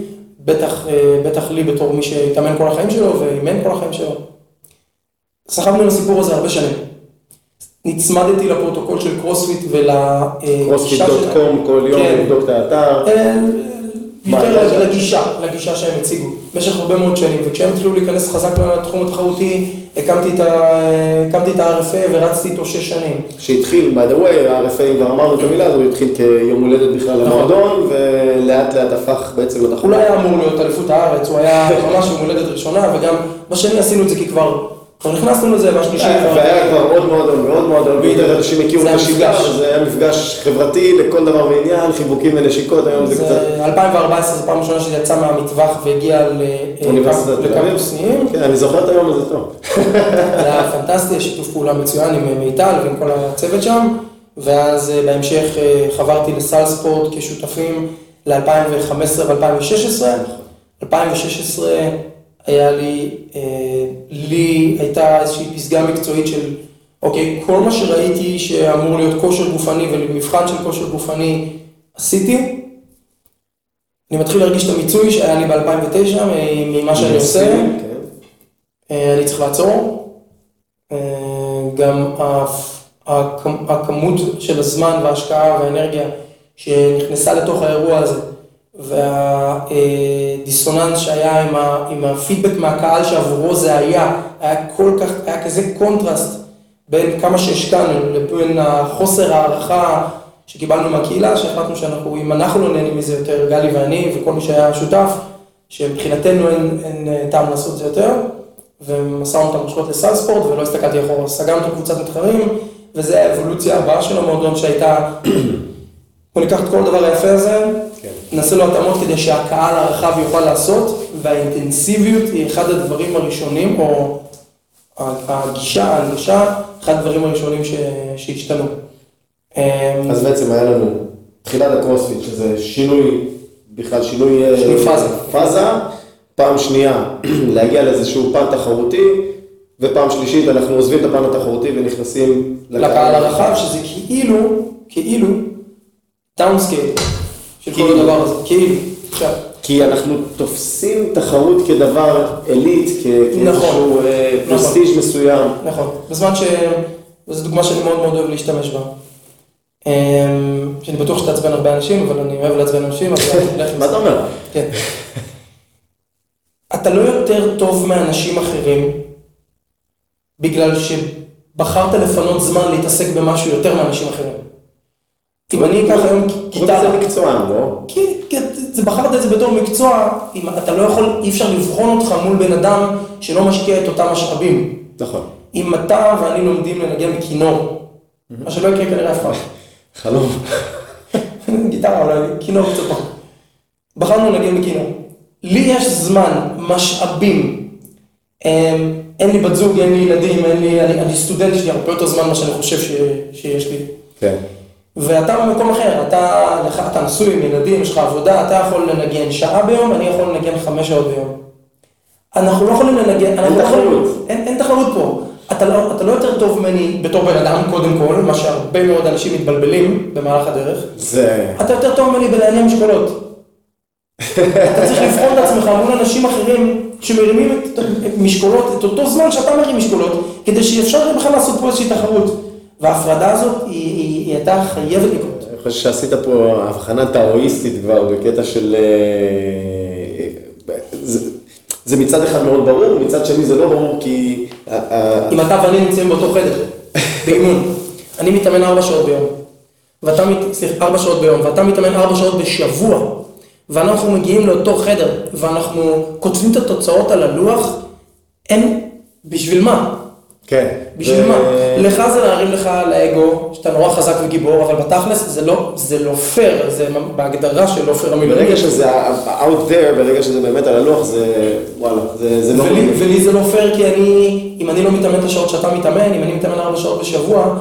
בטח, אה, בטח לי בתור מי שהתאמן כל החיים שלו ואימן כל החיים שלו. סחבנו לסיפור הזה הרבה שנים. נצמדתי לפרוטוקול של קרוספיט ולגישה CrossFit.com, כל יום כן. לבדוק את האתר. אה, מה, יותר יש? לגישה, לגישה שהם הציגו, במשך הרבה מאוד שנים, וכשהם התחילו להיכנס חזק לתחום התחרותי, הקמתי את ה- הקמתי את ה-RFA ורצתי איתו שש שנים. שהתחיל, by the way, ה-RFA, אם כבר אמרנו את המילה הזו, התחיל כיום הולדת בכלל נכון. למועדון, ולאט לאט הפך בעצם לתחרות. הוא לא היה אמור להיות אליפות הארץ, הוא היה ממש יום הולדת ראשונה, וגם בשני עשינו את זה כי כבר, כבר נכנסנו לזה, והשלישי. והיה כבר עוד מועדון ועוד מועדון, ויותר אנשים הכירו את השיטה, המפגש. זה היה מפגש חברתי לכל דבר ועניין, חיבוקים ונשיקות, היום זה קצת... זה 2014 זו פעם ראשונה שזה יצא מהמטווח והגיע ל- אוניברסיטת תל אביב. לקמפוסים. כן, אני זוכר את היום הזה טוב. זה היה פנטסטי, שיתוף פעולה מצוין עם מיטל ועם כל הצוות שם, ואז אה, בהמשך אה, חברתי לסל ספורט כשותפים ל-2015 ו-2016. 2016 היה לי, אה, לי הייתה איזושהי פסגה מקצועית של, אוקיי, כל מה שראיתי שאמור להיות כושר גופני ומבחן של כושר גופני עשיתי. אני מתחיל להרגיש את המיצוי שהיה לי ב-2009 ממה שאני עושה. כן. אה, אני צריך לעצור. אה, גם הכ- הכ- הכמות של הזמן וההשקעה והאנרגיה שנכנסה לתוך האירוע הזה, והדיסוננס שהיה עם, ה, עם הפידבק מהקהל שעבורו זה היה, היה כל כך, היה כזה קונטרסט בין כמה שהשקענו לבין החוסר הערכה שקיבלנו מהקהילה, שהחלטנו שאנחנו, אם אנחנו לא נהנים מזה יותר, גלי ואני וכל מי שהיה שותף, שמבחינתנו אין, אין אה, טעם לעשות את זה יותר, ומסרנו את המושכות לסל ספורט ולא הסתכלתי אחורה, סגרנו את קבוצת מתחרים, וזה האבולוציה הבאה של המועדון שהייתה, בוא ניקח את כל הדבר היפה הזה. נעשה לו התאמות כדי שהקהל הרחב יוכל לעשות, והאינטנסיביות היא אחד הדברים הראשונים, או הגישה, ההנגשה, אחד הדברים הראשונים ש... שהשתנו. אמ, אז בעצם היה לנו תחילת הקרוספיט, שזה שינוי, בכלל שינוי... אה, שינוי פאזה. פאזה. פעם שנייה, *clears throat* להגיע לאיזשהו פן תחרותי, ופעם שלישית אנחנו עוזבים את הפן התחרותי ונכנסים לקהל הרחב, שזה כאילו, כאילו, downscale של כל כאילו. הדבר הזה, כאילו, עכשיו, כי אנחנו תופסים תחרות כדבר עילית, נכון. כאיזשהו אה, נכון. פרסטיג' מסוים. נכון, בזמן ש... וזו דוגמה שאני מאוד מאוד אוהב להשתמש בה. אמ, שאני בטוח שתעצבן הרבה אנשים, אבל אני אוהב לעצבן אנשים, אז *laughs* מה. אתה אומר? כן. אתה לא יותר טוב מאנשים אחרים, בגלל שבחרת לפנות זמן להתעסק במשהו יותר מאנשים אחרים. אם אני אקח היום קוראים גיטרה, לזה מקצוען, לא? כי, כי זה בחרת את זה בתור מקצוע, אם אתה לא יכול, אי אפשר לבחון אותך מול בן אדם שלא משקיע את אותם משאבים. נכון. אם אתה ואני לומדים לנגן בכינור, מה שלא יקרה כנראה אף פעם. *laughs* חלום. *laughs* גיטרה אולי, כינור קצת פחות. בחרנו לנגן בכינור. לי יש זמן, משאבים. אמ, אין לי בת זוג, אין לי ילדים, אין לי, אני, סטודנט, יש לי הרבה יותר זמן ממה שאני חושב שיש לי. כן. ואתה במקום אחר, אתה, אתה נשוי עם ילדים, יש לך עבודה, אתה יכול לנגן שעה ביום, אני יכול לנגן חמש שעות ביום. אנחנו לא יכולים לנגן, לא יכולים, תחרות. אין, אין תחרות פה. אתה לא, אתה לא יותר טוב ממני בתור בן אדם, קודם כל, מה שהרבה מאוד אנשים מתבלבלים במהלך הדרך. זה... אתה יותר טוב ממני בלעניין משקולות. אתה צריך לבחון את עצמך מול אנשים אחרים שמרימים את את משקולות, את אותו זמן שאתה מרים משקולות, כדי שאפשר בכלל לעשות פה איזושהי תחרות. וההפרדה הזאת, היא, היא, היא הייתה חייבת לקרות. אני חושב שעשית פה הבחנה טאואיסטית כבר בקטע של... אה, זה, זה מצד אחד מאוד ברור, מצד שני זה לא ברור כי... אה, אה, אם אתה ואני נמצאים באותו חדר, באימון, אני מתאמן ארבע שעות ביום, ואתה, סליחה, ארבע שעות ביום, ואתה מתאמן ארבע שעות בשבוע, ואנחנו מגיעים לאותו חדר, ואנחנו כותבים את התוצאות על הלוח, אין, בשביל מה? כן. בשביל מה? לך זה להרים לך לאגו, שאתה נורא חזק וגיבור, אבל בתכלס זה לא, זה לא פייר, זה בהגדרה של לא פייר המילואים. ברגע שזה out there, ברגע שזה באמת על הלוח, זה וואלה, זה, זה לא... ולי, זה לא פייר כי אני, אם אני לא מתאמן את השעות שאתה מתאמן, אם אני מתאמן ארבע שעות בשבוע,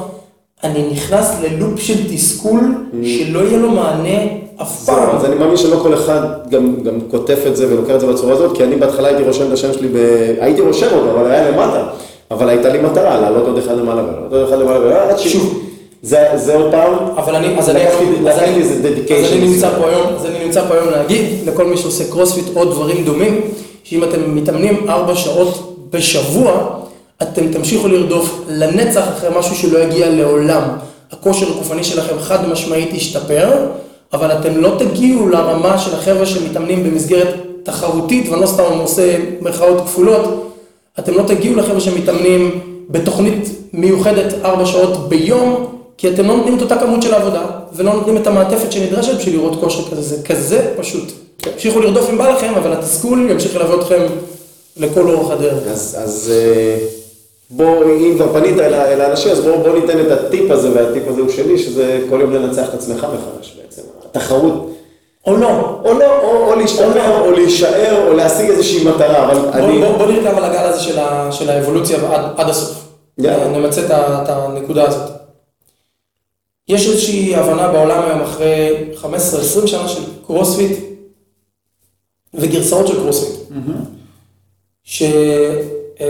אני נכנס ללופ של תסכול שלא יהיה לו מענה אף פעם. אז אני מאמין שלא כל אחד גם, גם כותב את זה ולוקח את זה בצורה הזאת, כי אני בהתחלה הייתי רושם את השם שלי, ב... הייתי רושם אותו, אבל היה למטה. אבל הייתה לי מטרה, לעלות עוד אחד למעלה ולעלות עוד אחד למעלה ולעלות, עד. שוב. זה, זה עוד פעם, אבל אני, אז אני, אז אני, אז אני נמצא. פה היום, אז אני נמצא פה היום להגיד לכל מי שעושה קרוספיט או דברים דומים, שאם אתם מתאמנים ארבע שעות בשבוע, אתם תמשיכו לרדוף לנצח אחרי משהו שלא יגיע לעולם. הכושר הגופני שלכם חד משמעית ישתפר, אבל אתם לא תגיעו לרמה של החבר'ה שמתאמנים במסגרת תחרותית, ואני לא סתם עושה מירכאות כפולות, אתם לא תגיעו לחבר'ה שמתאמנים בתוכנית מיוחדת ארבע שעות ביום, כי אתם לא נותנים את אותה כמות של עבודה, ולא נותנים את המעטפת שנדרשת בשביל לראות כושר כזה, זה כזה פשוט. תמשיכו לרדוף אם בא לכם, אבל התסכול ימשיך ללוות אתכם לכל אורך הדרך. אז, אז אה, בוא, אם כבר פנית אל, האנשים, אז בוא, בוא ניתן את הטיפ הזה, והטיפ הזה הוא שלי, שזה כל יום לנצח את עצמך מחדש בעצם. התחרות, או לא. או לא, או, או להשתפר, או להישאר, או להשיג איזושהי מטרה, אבל בוא, אני... בוא, בוא נרכב על הגל הזה של, ה, של האבולוציה עד, עד הסוף. יאללה. נמצה את, הנקודה הזאת. יש איזושהי הבנה בעולם היום אחרי 15-20 שנה של קרוספיט וגרסאות של קרוספיט. ש... אמ,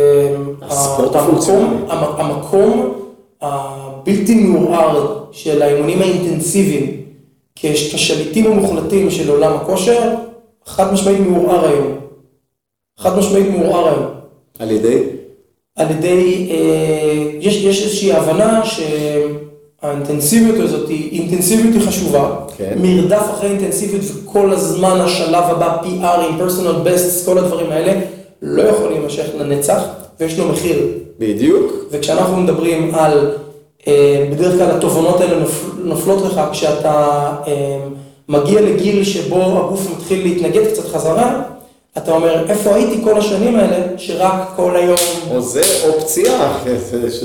הספורט המקום, הפונקציונלי. המ- המקום הבלתי מעורער של האימונים האינטנסיביים כשליטים המוחלטים של עולם הכושר, חד משמעית מעורער היום. חד משמעית מעורער היום. על ידי? על ידי, אה, יש, יש איזושהי הבנה שהאינטנסיביות הזאת היא, אינטנסיביות היא חשובה, כן. מרדף אחרי אינטנסיביות וכל הזמן השלב הבא, PRים, personal bests, כל הדברים האלה, לא יכול להימשך לנצח, ויש לו מחיר. בדיוק. וכשאנחנו מדברים על, בדרך כלל התובנות האלה נופל, נופלות לך כשאתה אה, מגיע לגיל שבו הגוף מתחיל להתנגד קצת חזרה, אתה אומר, איפה הייתי כל השנים האלה, שרק כל היום... או זה או פציעה.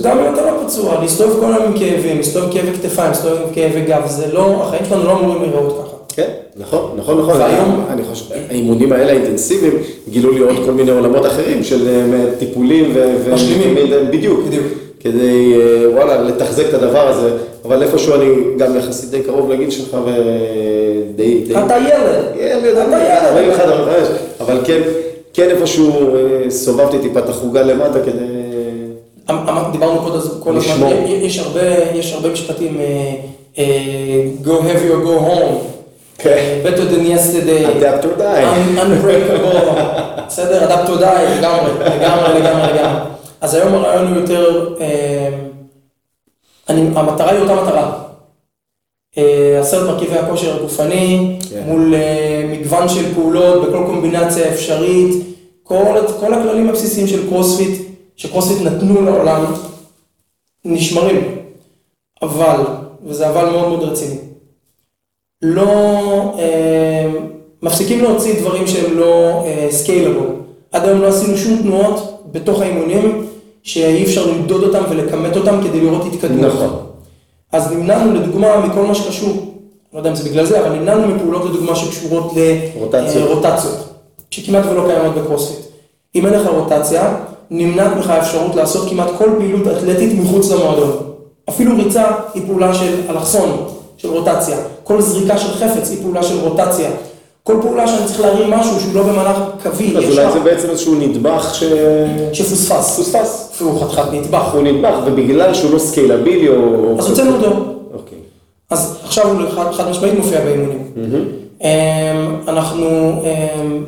גם אם אתה לא פצוע, להסתובב כל היום עם כאבים, להסתובב עם כאבי כתפיים, להסתובב עם כאבי גב, זה לא, החיים שלנו לא אמורים להיראות ככה. כן, נכון, נכון, נכון. והיום- אני חושב, האימונים האלה האינטנסיביים גילו לי עוד כל מיני עולמות אחרים של אה, טיפולים ו... משלימים. בדיוק. בדיוק. כדי, אה, וואלה, לתחזק את הדבר הזה. אבל איפשהו אני גם יחסית די קרוב לגיל שלך ודי... די- אתה ילד. ילד, אתה אני ילד. 41, 45, אבל כן, כן איפשהו אה, סובבתי טיפה את החוגה למטה כדי... אמ- אמ- דיברנו כל הז- כל הזמן. יש הרבה, משפטים, אה, go heavy or go home, כן. better than yesterday, Adapt or die. un- unbreakable, *laughs* בסדר, adapt or die, לגמרי, לגמרי, לגמרי, לגמרי. אז היום הרעיון הוא יותר, אה, אני, המטרה היא אותה מטרה. אה, עשרת מרכיבי הכושר הגופני, כן. מול אה, מגוון של פעולות בכל קומבינציה אפשרית, כל, כל הכללים הבסיסיים של קרוספיט, שקרוספיט נתנו לעולם, נשמרים. אבל, וזה אבל מאוד מאוד רציני, לא, אה, מפסיקים להוציא דברים שהם לא scalable. עד היום לא עשינו שום תנועות בתוך האימונים שאי אפשר למדוד אותם ולכמת אותם כדי לראות התקדמות. נכון. אז נמנענו לדוגמה מכל מה שקשור, לא יודע אם זה בגלל זה, אבל נמנענו מפעולות לדוגמה שקשורות רוטציות. לרוטציות, שכמעט ולא קיימות בקרוספיט. אם אין לך רוטציה, נמנעת ממך האפשרות לעשות כמעט כל פעילות אתלטית מחוץ למועדון. אפילו ריצה היא פעולה של אלכסון, של רוטציה. כל זריקה של חפץ היא פעולה של רוטציה. כל פעולה שאני צריך להרים משהו שהוא לא במהלך קווי, אז אולי זה בעצם איזשהו נדבך ש... שפוספס. פוספס. והוא חתיכת נדבך. הוא נדבך, ובגלל שהוא לא scalable או... אז הוצאנו אותו. אוקיי. אז עכשיו הוא חד, משמעית מופיע באימונים. אמ, אנחנו, אמ,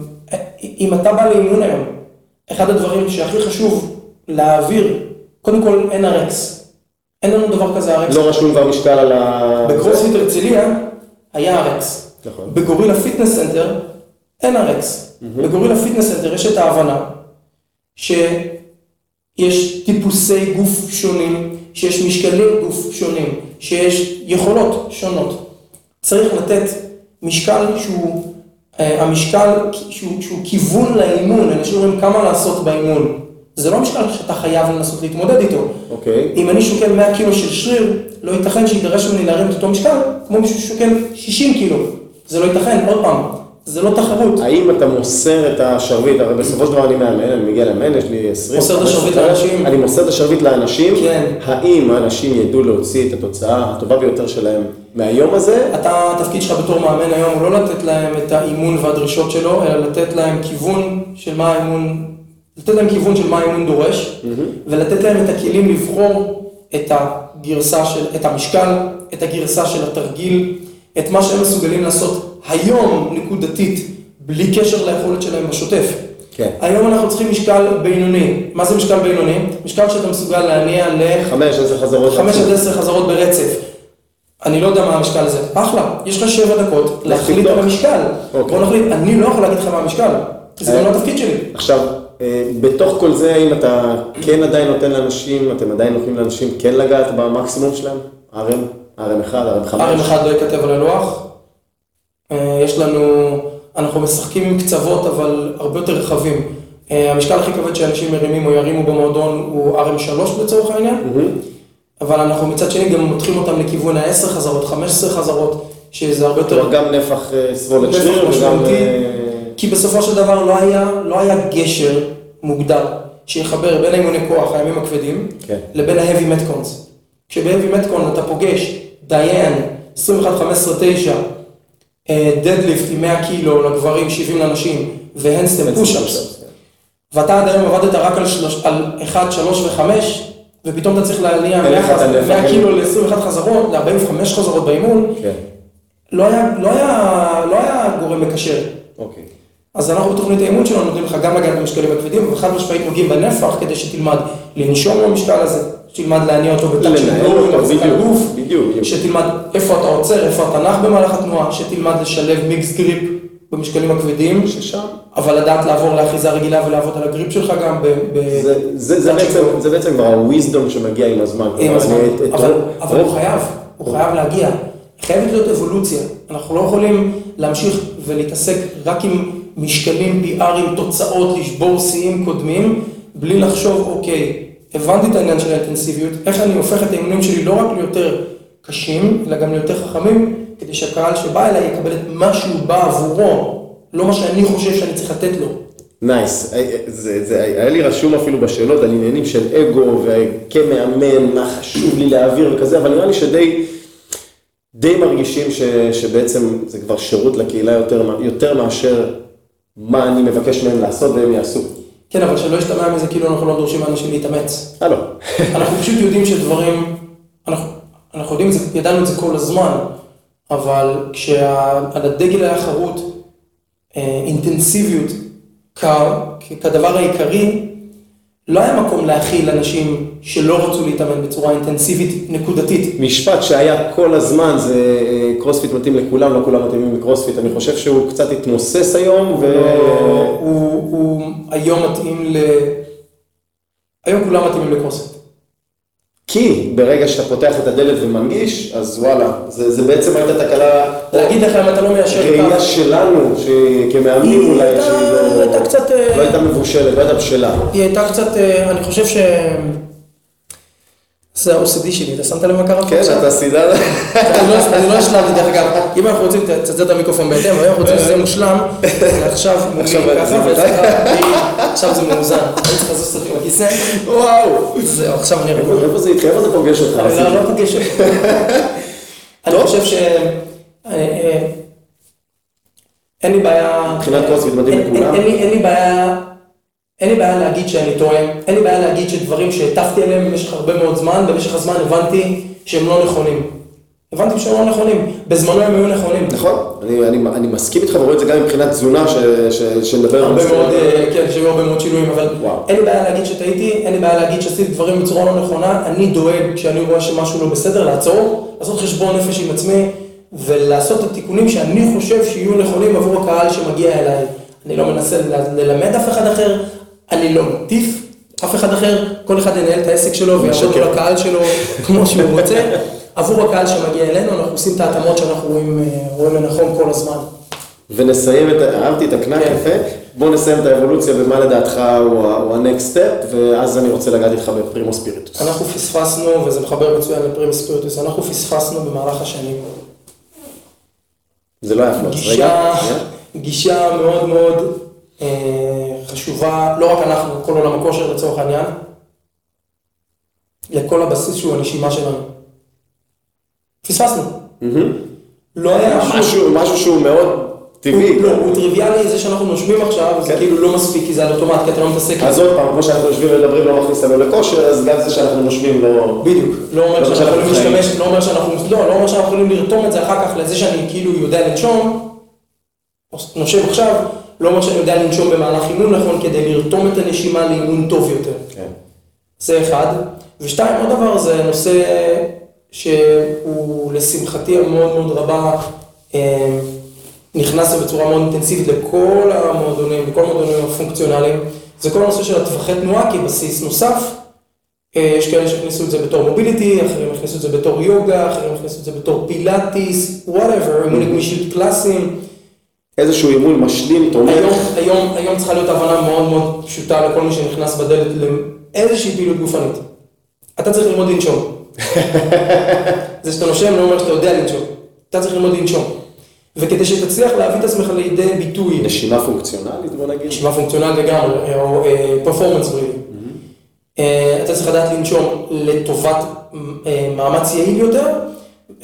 אם אתה בא לאימון היום, אחד הדברים שהכי חשוב להעביר, קודם כל אין ה Rx. אין לנו דבר כזה ה Rx. לא רשום כבר משקל על ה... בקרוספיט הרצליה היה Rx. נכון. בגורילה פיטנס סנטר אין Rx. בגורילה פיטנס סנטר יש את ההבנה שיש טיפוסי גוף שונים, שיש משקלי גוף שונים, שיש יכולות שונות. צריך לתת משקל שהוא, אה, המשקל שהוא, שהוא כיוון לאימון, אנשים אומרים כמה לעשות באימון. זה לא משקל שאתה חייב לנסות להתמודד איתו. אוקיי. אם אני שוקל 100 קילו של שריר, לא ייתכן שידרש ממני להרים את אותו משקל, כמו מישהו ששוקל 60 קילו. זה לא ייתכן, עוד פעם, זה לא תחרות. האם אתה מוסר את השרביט, הרי בסופו של דבר אני מאמן, אני מגיע לאמן, יש לי 20... מוסר את השרביט 15, לאנשים. אני מוסר את השרביט לאנשים. כן. האם האנשים ידעו להוציא את התוצאה הטובה ביותר שלהם מהיום הזה? אתה, התפקיד שלך בתור מאמן היום הוא לא לתת להם את האימון והדרישות שלו, אלא לתת להם כיוון של מה האימון, לתת להם כיוון של מה האימון דורש, ולתת להם את הכלים לבחור את הגרסה של, את המשקל, את הגרסה של התרגיל, את מה שהם מסוגלים לעשות היום נקודתית, בלי קשר ליכולת שלהם בשוטף. כן. היום אנחנו צריכים משקל בינוני. מה זה משקל בינוני? משקל שאתה מסוגל להניע ל... חמש, עשר חזרות. חמש עד עשר חזרות ברצף. אני לא יודע מה המשקל הזה. אחלה, יש לך שבע דקות להחליט. על המשקל. אוקיי. בוא נחליט, אני לא יכול להגיד לך מה המשקל. זה גם אה. לא התפקיד שלי. עכשיו, אה, בתוך כל זה, האם אתה כן עדיין נותן לאנשים, אתם עדיין נותנים לאנשים כן לגעת במקסימום שלהם? RM, RM1, RM5? RM אחד לא ייכתב על הלוח. אה, יש לנו, אנחנו משחקים עם קצוות, אבל הרבה יותר רחבים. אה, המשקל הכי כבד שאנשים מרימים או ירימו במועדון הוא RM3 לצורך העניין. אבל אנחנו מצד שני גם מותחים אותם לכיוון ה-10 חזרות, 15 חזרות, שזה הרבה יותר... גם נפח אה, סבולת נפח שריר וגם... אה, כי בסופו של דבר לא היה, לא היה גשר מוגדר שיחבר בין האימוני כוח, הימים הכבדים, כן. לבין ה-heavy metcons. כשב-heavy metcon אתה פוגש דיין, 21, 15, 9, דדליפט עם 100 קילו לגברים, 70 לנשים, והנסטם פושאפס. ואתה עד היום עבדת רק על, שלוש, על 1, 3 ו-5, ופתאום אתה צריך להניע אין לך את 100, הנפח. 100 קילו ל-21 חזרות, ל-45 חזרות באימון, כן, לא היה, לא, היה, לא היה גורם מקשר. אוקיי. אז אנחנו בתוכנית האימון שלנו נותנים לך גם לגעת במשקלים הכבדים, וחד משמעית נוגעים בנפח כדי שתלמד לנשום במשקל הזה, שתלמד להניע אותו בתת מחזיק בדיוק, הגוף. שתלמד איפה אתה עוצר, איפה אתה נח במהלך התנועה, שתלמד לשלב מיקס גריפ במשקלים הכבדים, אבל לדעת לעבור לאחיזה רגילה ולעבוד על הגריפ שלך גם ב... זה, בעצם, כבר ה-wisdom שמגיע עם הזמן. עם הזמן, אבל, הוא חייב, הוא חייב להגיע. חייבת להיות אבולוציה. אנחנו לא יכולים להמשיך ולהתעסק רק עם משקלים, PRים, תוצאות, לשבור שיאים קודמים, בלי לחשוב, אוקיי, הבנתי את העניין של האינטנסיביות, איך אני הופך את האימונים שלי לא רק ליותר קשים, אלא גם ליותר חכמים, כדי שהקהל שבא אליי יקבל את מה שהוא בא עבורו, לא מה שאני חושב שאני צריך לתת לו. נייס, אה, זה, זה, היה לי רשום אפילו בשאלות על עניינים של אגו וכמאמן, מה חשוב לי להעביר וכזה, אבל נראה לי שדי די מרגישים ש, שבעצם זה כבר שירות לקהילה יותר, יותר מאשר מה אני מבקש מהם לעשות והם יעשו. כן, אבל שלא ישתמע מזה כאילו אנחנו לא דורשים מאנשים להתאמץ. הלו. אנחנו *laughs* פשוט יודעים שדברים, אנחנו, אנחנו יודעים זה, ידענו את זה כל הזמן, אבל כשעל הדגל היה חרוט אה, אינטנסיביות כ, כדבר העיקרי, לא היה מקום להכיל אנשים שלא רצו להתאמן בצורה אינטנסיבית נקודתית. משפט שהיה כל הזמן, זה אה, קרוספיט מתאים לכולם, לא כולם מתאימים לקרוספיט, אני חושב שהוא קצת התמוסס היום, ו... הוא, הוא היום מתאים ל... היום כולם מתאימים לקרוספיט. כי ברגע שאתה פותח את הדלת ומנגיש, אז וואלה, זה, זה בעצם הייתה תקלה, להגיד לך אם אתה לא מיישר ראייה קו. שלנו, שכמאמנים היא אולי, שהיא לא, הייתה קצת, אה, לא הייתה מבושלת, לא הייתה בשלה. היא הייתה קצת, אה, אני חושב ש... זה ה-OCD שלי, אתה שמת לב מה קרה פה כן, עכשיו? אתה סידר, אני לא- אני לא השלמתי, דרך אגב, אם אנחנו רוצים, תצטט את המיקרופון בהתאם, אבל אם אנחנו רוצים שזה מושלם, עכשיו *laughs* עכשיו זה ואצלך, עכשיו זה מאוזן, אני צריך לזוז קצת עם הכיסא, וואו. זהו, עכשיו אני רגוע. איפה זה איתך? איפה זה פוגש אותך? אני לא- לא *laughs* פוגש אותי. אני. חושב ש... אה, אה, אין לי בעיה... מבחינת מתאים אין- לכולם? אין לי בעיה... אין לי בעיה להגיד שאני טועה, אין לי בעיה להגיד שדברים שהטפתי עליהם במשך הרבה מאוד זמן, במשך הזמן הבנתי שהם לא נכונים. הבנתי שהם לא נכונים, בזמנו הם היו נכונים. נכון, אני, אני, אני מסכים איתך ורואה את זה גם מבחינת תזונה, ש, ש, שנדבר על הרבה זה. מאוד, אה, כן, שהיו הרבה מאוד שינויים, אבל וואו. אין לי בעיה להגיד שטעיתי, אין לי בעיה להגיד שעשיתי דברים בצורה לא נכונה, אני דואג כשאני רואה שמשהו לא בסדר, לעצור, לעשות חשבון נפש עם עצמי, ולעשות את התיקונים שאני חושב שיהיו נכונים עבור הקהל שמגיע אליי. אני לא מנסה ל- ללמד אף אחד אחר, אני לא מטיף אף אחד אחר, כל אחד ינהל את העסק שלו ויעבוד. מול הקהל שלו כמו שהוא רוצה. עבור הקהל שמגיע אלינו, אנחנו עושים את ההתאמות שאנחנו רואים, אה, רואים לנכון כל הזמן. ונסיים את, אהבתי את הקנק כן. יפה, בוא נסיים את האבולוציה ומה לדעתך הוא ה-next step, ואז אני רוצה לגעת איתך בפרימו ספיריטוס. אנחנו פספסנו, וזה מחבר מצוין לפרימי ספיריטוס, אנחנו פספסנו במהלך השנים זה לא היה גישה, רגע. גישה מאוד מאוד חשובה, לא רק אנחנו, כל עולם הכושר לצורך העניין, לכל הבסיס שהוא הנשימה שלנו. פספסנו. לא היה שום... משהו, משהו שהוא מאוד טבעי. לא, הוא טריוויאלי, זה שאנחנו נושמים עכשיו, זה כן. כאילו לא מספיק, כי זה על אוטומט, כי אתה לא מתעסק אז. עוד פעם, כמו שאנחנו יושבים ומדברים לא מכניס אותנו לכושר, אז גם זה שאנחנו נושמים לא... בדיוק, לא אומר לא שאנחנו יכולים. להשתמש, לא אומר שאנחנו, לא, לא אומר שאנחנו יכולים לרתום את זה אחר כך לזה שאני כאילו יודע לנשום, נושם עכשיו, לא אומר שאני יודע לנשום במהלך אימון נכון, כדי לרתום את הנשימה לאימון טוב יותר. כן. זה אחד. ושתיים, עוד דבר, זה נושא שהוא לשמחתי המאוד מאוד רבה, אה, נכנס בצורה מאוד אינטנסיבית לכל המועדונים, לכל המועדונים הפונקציונליים, זה כל הנושא של הטווחי תנועה כבסיס נוסף. אה, יש כאלה שהכניסו את זה בתור mobility, אחרים הכניסו את זה בתור יוגה, אחרים הכניסו את זה בתור פילאטיס, whatever, אימוני גמישות קלאסיים. איזשהו אימון משלים, תומך. היום, היום, היום צריכה להיות הבנה מאוד מאוד פשוטה לכל מי שנכנס בדלת לאיזושהי פעילות גופנית. אתה צריך ללמוד לנשום. *laughs* זה שאתה נושם לא אומר שאתה יודע לנשום. אתה צריך ללמוד לנשום. וכדי שתצליח להביא את עצמך לידי ביטוי, נשימה פונקציונלית, בוא נגיד. נשימה פונקציונלית לגמרי, או performance breathing. אתה צריך לדעת לנשום לטובת אה, מאמץ יעיל יותר,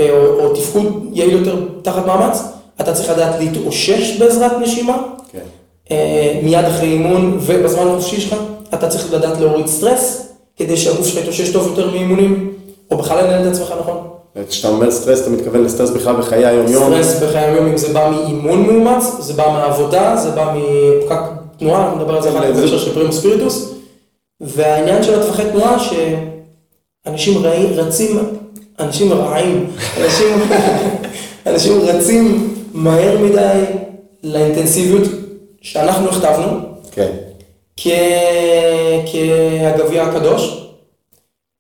אה, או תפקוד יעיל יותר תחת מאמץ. אתה צריך לדעת להתאושש בעזרת נשימה. כן. אה, מיד אחרי אימון ובזמן החופשי שלך, אתה צריך לדעת להוריד סטרס, כדי שהגוף שלך יתאושש טוב יותר מאימונים, או בכלל לנהל את עצמך נכון. כשאתה אומר סטרס, אתה מתכוון לסטרס בכלל בחיי היום-יום? סטרס בחיי היום אם זה בא מאימון מאומץ, זה בא מעבודה, זה בא מפקק תנועה, אנחנו נדבר על זה אחר כך בהקשר של פרימוס ספיריטוס. והעניין של הטווחי תנועה, שאנשים רעים, רצים, אנשים רעים, אנשים, *laughs* אנשים רצים מהר מדי לאינטנסיביות שאנחנו הכתבנו, כן. כ- כהגביע הקדוש.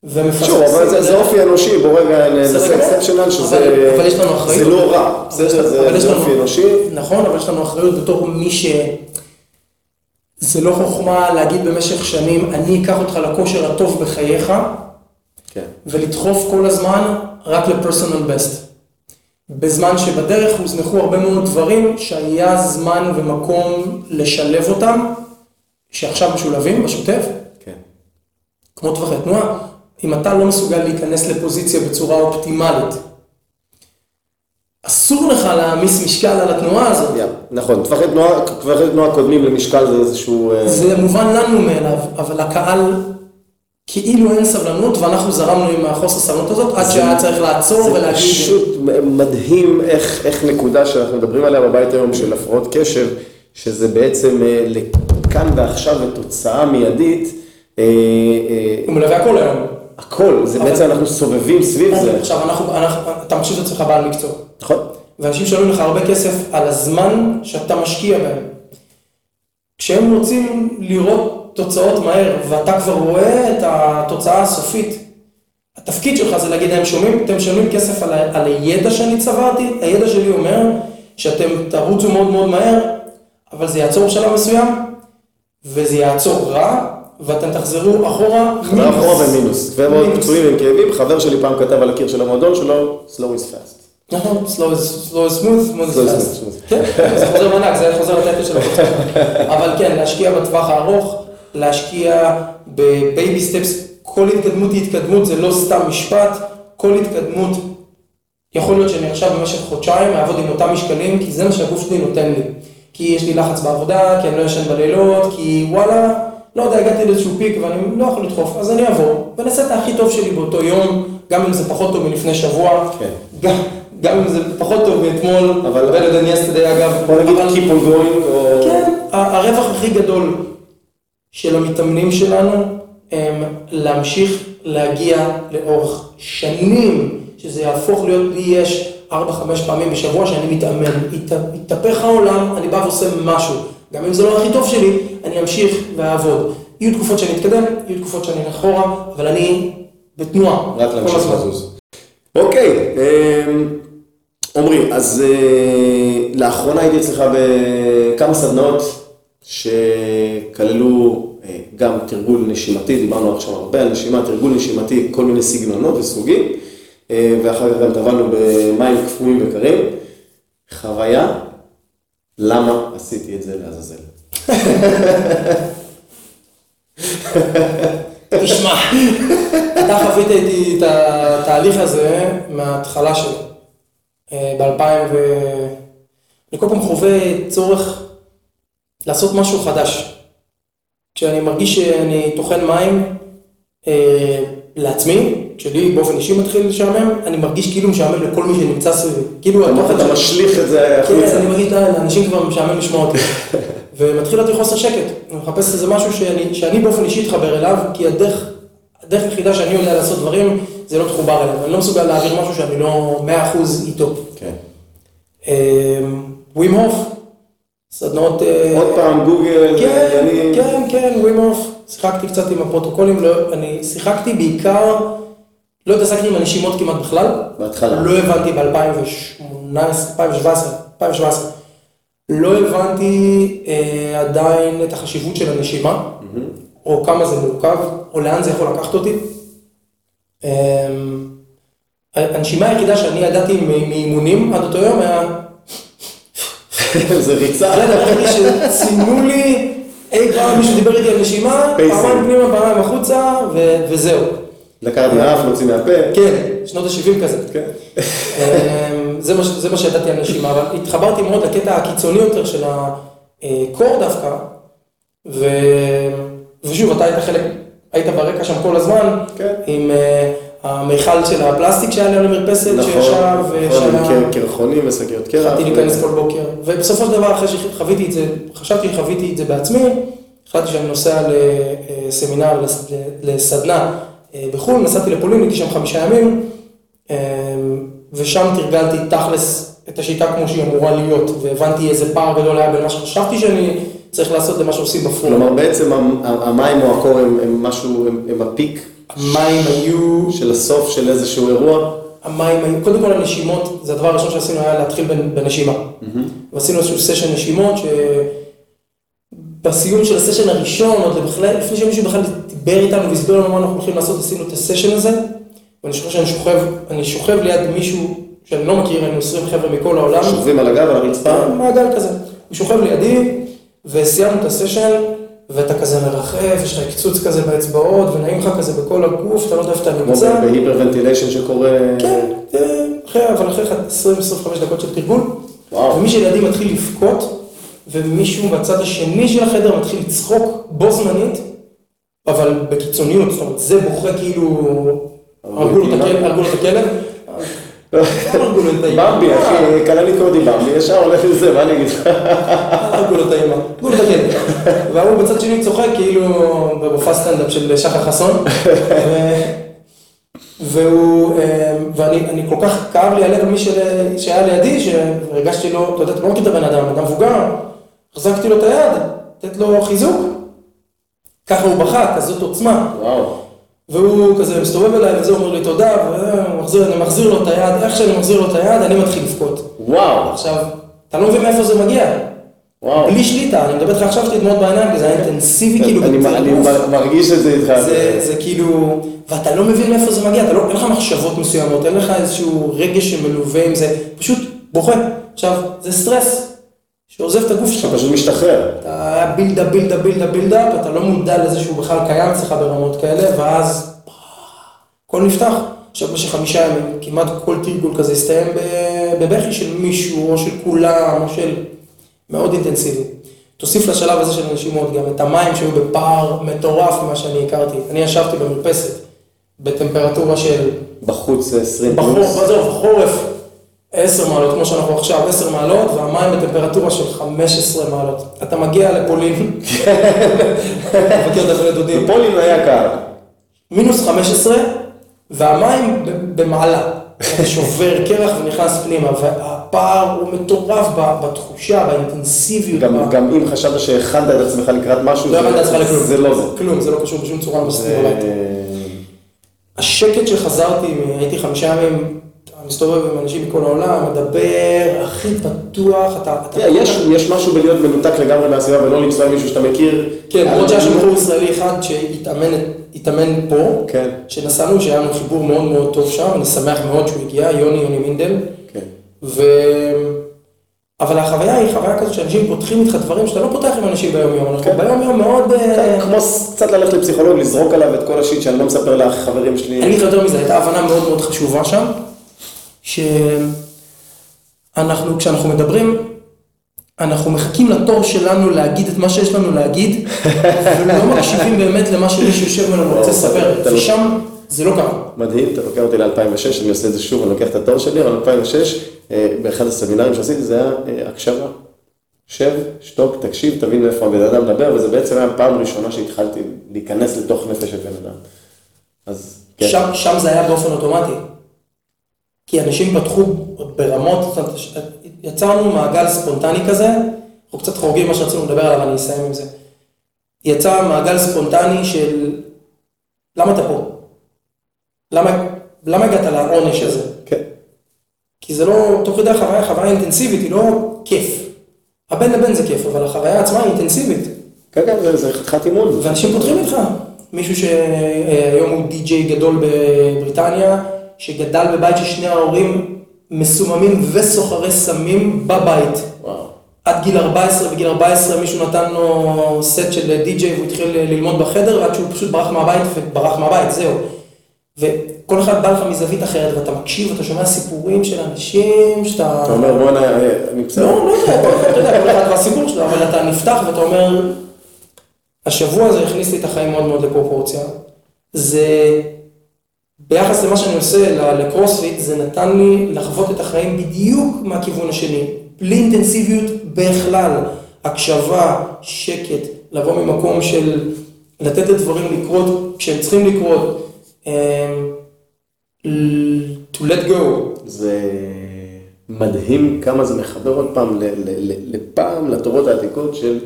ומפספסים שוב, אבל זה- זה אופי אנושי, בוא רגע נעשה. אקספשנל, שזה אבל- יש לנו אחריות. זה לא רע, בסדר? זה זה אופי אנושי. נכון, אבל יש לנו אחריות בתור מי ש... זה לא חוכמה להגיד במשך שנים, אני אקח אותך לכושר הטוב בחייך, כן. ולדחוף כל הזמן רק לפרסונל בסט. בזמן שבדרך הוזנחו הרבה מאוד דברים שהיה זמן ומקום לשלב אותם, שעכשיו משולבים בשוטף, כן. כמו טווחי תנועה, אם אתה לא מסוגל להיכנס לפוזיציה בצורה אופטימלית, אסור לך להעמיס משקל על התנועה הזאת. יא, נכון, טווחי תנועה, תנועה קודמים למשקל זה איזשהו... אה, זה מובן לנו מאליו, אבל הקהל כאילו אין סבלנות, ואנחנו זרמנו עם החוסר סבלנות הזאת, עד שהיה צריך לעצור זה ולהגיד... פשוט מדהים איך, איך נקודה שאנחנו מדברים עליה בבית היום של הפרעות קשב, שזה בעצם אה, לכאן ועכשיו ותוצאה מיידית, אה, אה, הוא מלווה הכל היום. הכל, זה אבל- בעצם אנחנו סובבים סביב זה, עכשיו, אנחנו, אנחנו, אתה מחשיב את עצמך בעל מקצוע, נכון? ואנשים משלמים לך הרבה כסף על הזמן שאתה משקיע בהם. כשהם רוצים לראות תוצאות מהר, ואתה כבר רואה את התוצאה הסופית, התפקיד שלך זה להגיד להם, שומעים, אתם משלמים כסף על, ה- על הידע שאני צברתי, הידע שלי אומר שאתם תרוצו מאוד מאוד מהר, אבל זה יעצור בשלב מסוים, וזה יעצור רגע, ואתם תחזרו אחורה. חזרה אחורה ומינוס, מינוס. פצועים עם כאבים, חבר שלי פעם כתב על הקיר של המועדון שלו, slow is fast. נכון, slow is slow is smooth, smooth is fast. כן, זה חוזר מענק, זה חוזר לטקס של. *laughs* אבל כן, להשקיע בטווח הארוך, להשקיע ב baby steps, כל התקדמות היא התקדמות, זה לא סתם משפט, כל התקדמות, יכול להיות שאני עכשיו במשך חודשיים אעבוד עם אותם משקלים, כי זה מה שהגוף שלי נותן לי. כי יש לי לחץ בעבודה, כי אני לא ישן בלילות, כי וואלה, לא יודע, הגעתי לאיזשהו פיק ואני לא יכול לדחוף, אז אני אעבור, ואני אעשה את הכי טוב שלי באותו יום, גם אם זה פחות טוב מלפני שבוע, כן. גם, גם אם זה פחות טוב מאתמול, אבל- better than yesterday אגב, בוא נגיד אבל- keep on going, או... כן, הרווח הכי גדול של המתאמנים שלנו הם להמשיך להגיע לאורך שנים, שזה יהפוך להיות לי יש 4-5 פעמים בשבוע שאני מתאמן, ית- יתהפך העולם, אני בא ועושה משהו, גם אם זה לא הכי טוב שלי, אני אמשיך ואעבוד. יהיו תקופות שאני אתקדם, יהיו תקופות שאני אלך אחורה, אבל אני בתנועה. רק להמשיך. לזוז. אוקיי, אמ, עמרי, אז אה, לאחרונה הייתי אצלך בכמה סדנאות שכללו אה, גם תרגול נשימתי, דיברנו עכשיו הרבה על נשימה, תרגול נשימתי, כל מיני סגנונות וסוגים, אה, ואחר כך גם טבענו במים קפואים וקרים. חוויה, למה עשיתי את זה לעזאזל? תשמע, אתה חווית איתי את התהליך הזה מההתחלה שלו. ב-2000 ו... אני כל פעם חווה צורך לעשות משהו חדש. כשאני מרגיש שאני טוחן מים אה, לעצמי, כשלי באופן אישי מתחיל לשעמם, אני מרגיש כאילו משעמם לכל מי שנמצא סביבי. כאילו התוכן אתה שלי- משליך את זה כן, החוצה. אני מרגיש, "די, לאנשים כבר משעמם לשמוע אותי. *laughs* ומתחיל אותי חוסר שקט. אני מחפש איזה משהו שאני, שאני באופן אישי אתחבר אליו, כי הדרך, הדרך היחידה שאני יודע לעשות דברים, זה לא מחובר אליו. אני לא מסוגל להעביר משהו שאני לא מאה אחוז איתו. כן. ווים הוף, סדנאות... אה, עוד פעם, גוגל, כן, אני... כן, כן, ווים הוף. שיחקתי קצת עם הפרוטוקולים, לא, אני שיחקתי בעיקר, לא התעסקתי עם הנשימות כמעט בכלל. בהתחלה. לא הבנתי ב-2018, 2017, 2017. לא הבנתי אה, עדיין את החשיבות של הנשימה, או כמה זה מורכב, או לאן זה יכול לקחת אותי. אה, הנשימה היחידה שאני ידעתי מאימונים עד אותו יום היה, זה ריצה. זה הדבר היחידי שציינו לי, אי פעם מישהו דיבר איתי על נשימה. פעמיים פנימה, פעמיים החוצה, וזהו. לקחת מהאף, להוציא מהפה. כן, שנות ה-70 כזה. כן. אמ, זה מה, שידעתי על נשימה, אבל התחברתי מאוד לקטע הקיצוני יותר של ה... אה, קור דווקא. ושוב, אתה היית חלק, היית ברקע שם כל הזמן, כן. עם אה, המיכל של הפלסטיק שהיה ליד המרפסת, נכון, שישב, נכון. קר- קרחונים ושקיות קרח. התחלתי להיכנס כל בוקר, ובסופו של דבר, אחרי שחוויתי את זה, חשבתי שחוויתי את זה בעצמי, החלטתי שאני נוסע לסמינר, לס- לסדנה אה, בחו"ל, נסעתי לפולין, הייתי שם חמישה ימים, אה, ושם תרגלתי תכלס את השיטה כמו שהיא אמורה להיות, והבנתי איזה פער גדול היה בין מה שחשבתי שאני צריך לעשות למה שעושים בפרונט. כלומר, בעצם המ- המים או הקור הם משהו, הם הפיק המים היו, של הסוף של איזשהו אירוע. המים היו, קודם כל הנשימות, זה הדבר הראשון שעשינו היה להתחיל בנ- בנשימה. ועשינו איזשהו סשן נשימות, שבסיום של הסשן הראשון, עוד בכלל, לפני שמישהו בכלל דיבר איתנו והסביר לנו מה אנחנו הולכים לעשות, עשינו את הסשן הזה, ואני חושב שאני שוכב, אני שוכב ליד מישהו שאני לא מכיר, היינו 20 חבר'ה מכל העולם, שוכבים על הגב, על הרצפה. מעגל כזה. הוא שוכב לידי, וסיימנו את הסשן, ואתה כזה מרחף, יש לך עקצוץ כזה באצבעות, ונעים לך כזה בכל הגוף, אתה לא יודע איפה אתה כמו נמצא. ב hyperventilation שקורה... כן, אה, אבל אחרי 20-25 דקות של תרגול. ומי שלידי מתחיל לבכות, ומישהו בצד השני של החדר מתחיל לצחוק בו זמנית, אבל בקיצוניות, זאת אומרת, זה בוכה כאילו, הרגו לו את הכלב, במבי, אחי, קלה לי קודי במבי, ישר הולך לזה, מה אני אגיד לך? הרגו לו את האמא, הרגו לו את הכלב. וההוא בצד שני צוחק כאילו במופע סטנדאפ של שחר חסון. והוא, אה, ואני אני כל כך כאב לי הלב על מי שהיה לידי, שהרגשתי לו, אתה יודע, אתה לא מכיר את הבן אדם, אדם מבוגר, החזקתי לו את היד, לתת לו חיזוק. ככה הוא בכה, כזאת עוצמה. וואו. והוא כזה מסתובב אליי וזה אומר לי תודה, ואני מחזיר לו את היד, איך שאני מחזיר לו את היד, אני מתחיל לבכות. וואו. עכשיו, אתה לא מבין מאיפה זה מגיע. וואו. בלי שליטה, אני מדבר איתך עכשיו שלי דמעות בעיניים, כי זה היה אינטנסיבי כאילו אני מרגיש את זה איתך. זה, כאילו, ואתה לא מבין מאיפה זה מגיע, לא, אין לך מחשבות מסוימות, אין לך איזשהו רגש שמלווה עם זה, פשוט בוכה. עכשיו, זה סטרס שעוזב את הגוף שלך. שפשוט משתחרר. אתה בילדה, בילדה, בילדה, בילדה, ואתה לא מודע לזה שהוא בכלל קיים אצלך ברמות כאלה, ואז הכל נפתח. עכשיו במשך חמישה ימים, כמעט כל תרגול כזה הסתיים בבכי של מישהו, או של כולם, או של... מאוד אינטנסיבי. תוסיף לשלב הזה של הנשימות גם את המים שהיו בפער מטורף ממה שאני הכרתי. אני ישבתי במרפסת בטמפרטורה של בחוץ 20 בחורף, פלוס. עזוב, בחורף 10 מעלות, כמו שאנחנו עכשיו, 10 מעלות, והמים בטמפרטורה של 15 מעלות. אתה מגיע לפולין, *laughs* מבקר את הבני דודים, בפולין היה קר. מינוס 15, והמים במעלה. אתה שובר קרח ונכנס פנימה, והפער הוא מטורף בתחושה, באינטנסיביות. גם ב- גם אם חשבת שהכנת את עצמך לקראת משהו, לא זה- הבנת עצמך לכלום. זה לא זה. כלום, זה לא קשור בשום צורה הביתה. השקט שחזרתי, הייתי חמישה ימים, אתה מסתובב עם אנשים מכל העולם, מדבר, הכי פתוח, אתה... יש יש משהו בלהיות מנותק לגמרי מהסביבה ולא עם מישהו שאתה מכיר. כן, למרות שהיה שם בחור ישראלי אחד שהתאמן התאמן פה, כן. שנסענו, שהיה לנו חיבור מאוד מאוד טוב שם, אני שמח מאוד שהוא הגיע, יוני, יוני מינדל, כן. ו... אבל החוויה היא חוויה כזאת שאנשים פותחים איתך דברים שאתה לא פותח עם אנשים ביום יום, אנחנו כן. ביום יום מאוד... אה, כמו ס- קצת ללכת לפסיכולוג, לזרוק עליו את כל השיט שאני לא מספר לחברים שלי. אני אגיד לך יותר מזה, הייתה הבנה מאוד מאוד חשובה שם, שאנחנו, כשאנחנו מדברים, אנחנו מחכים לתור שלנו להגיד את מה שיש לנו להגיד, *laughs* ולא מקשיבים באמת למה שמישהו יושב ולנו רוצה לספר, אתה לא- ושם זה לא קרה. מדהים, אתה לוקח אותי ל-2006, אני עושה את זה שוב, אני לוקח את התור שלי, אבל 2006, אה, באחד הסמינרים שעשיתי, זה היה אה, הקשבה. שב, שתוק, תקשיב, תבין מאיפה הבן אדם מדבר, וזה בעצם היה הפעם הראשונה שהתחלתי להיכנס לתוך נפש של בן אדם. אז כן. שם, שם זה היה באופן אוטומטי. כי אנשים פתחו ברמות, יצרנו מעגל ספונטני כזה, אנחנו קצת חורגים מה שרצינו לדבר עליו, אני אסיים עם זה. יצא מעגל ספונטני של למה אתה פה? למה, למה הגעת לעונש הזה? כן. כי זה לא, תוך כדי החוויה, חוויה אינטנסיבית, היא לא כיף. הבן לבן זה כיף, אבל החוויה עצמה היא אינטנסיבית. כן, כן, זה חתיכת אימון. ואנשים פותחים איתך. מישהו שהיום הוא די-ג'יי גדול בבריטניה, שגדל בבית ששני ההורים מסוממים וסוחרי סמים בבית. וואו. עד גיל 14, בגיל 14 מישהו נתן לו סט של די-ג'יי והוא התחיל ללמוד בחדר, ועד שהוא פשוט ברח מהבית וברח מהבית, זהו. וכל אחד בא לך מזווית אחרת, ואתה מקשיב, ואתה שומע סיפורים של אנשים, שאתה... אתה אומר בואנה, אני בסדר. לא, לא יודע, אחד, אתה יודע, כל אחד והסיפור שלו, אבל אתה נפתח ואתה אומר, השבוע הזה הכניס לי את החיים מאוד מאוד לפרופורציה. זה, ביחס למה שאני עושה לקרוספיט, זה נתן לי לחוות את החיים בדיוק מהכיוון השני. בלי אינטנסיביות בכלל. הקשבה, שקט, לבוא ממקום של לתת לדברים לקרות כשהם צריכים לקרות. אמ, to let go. זה מדהים כמה זה מחבר עוד פעם לפעם לתורות העתיקות של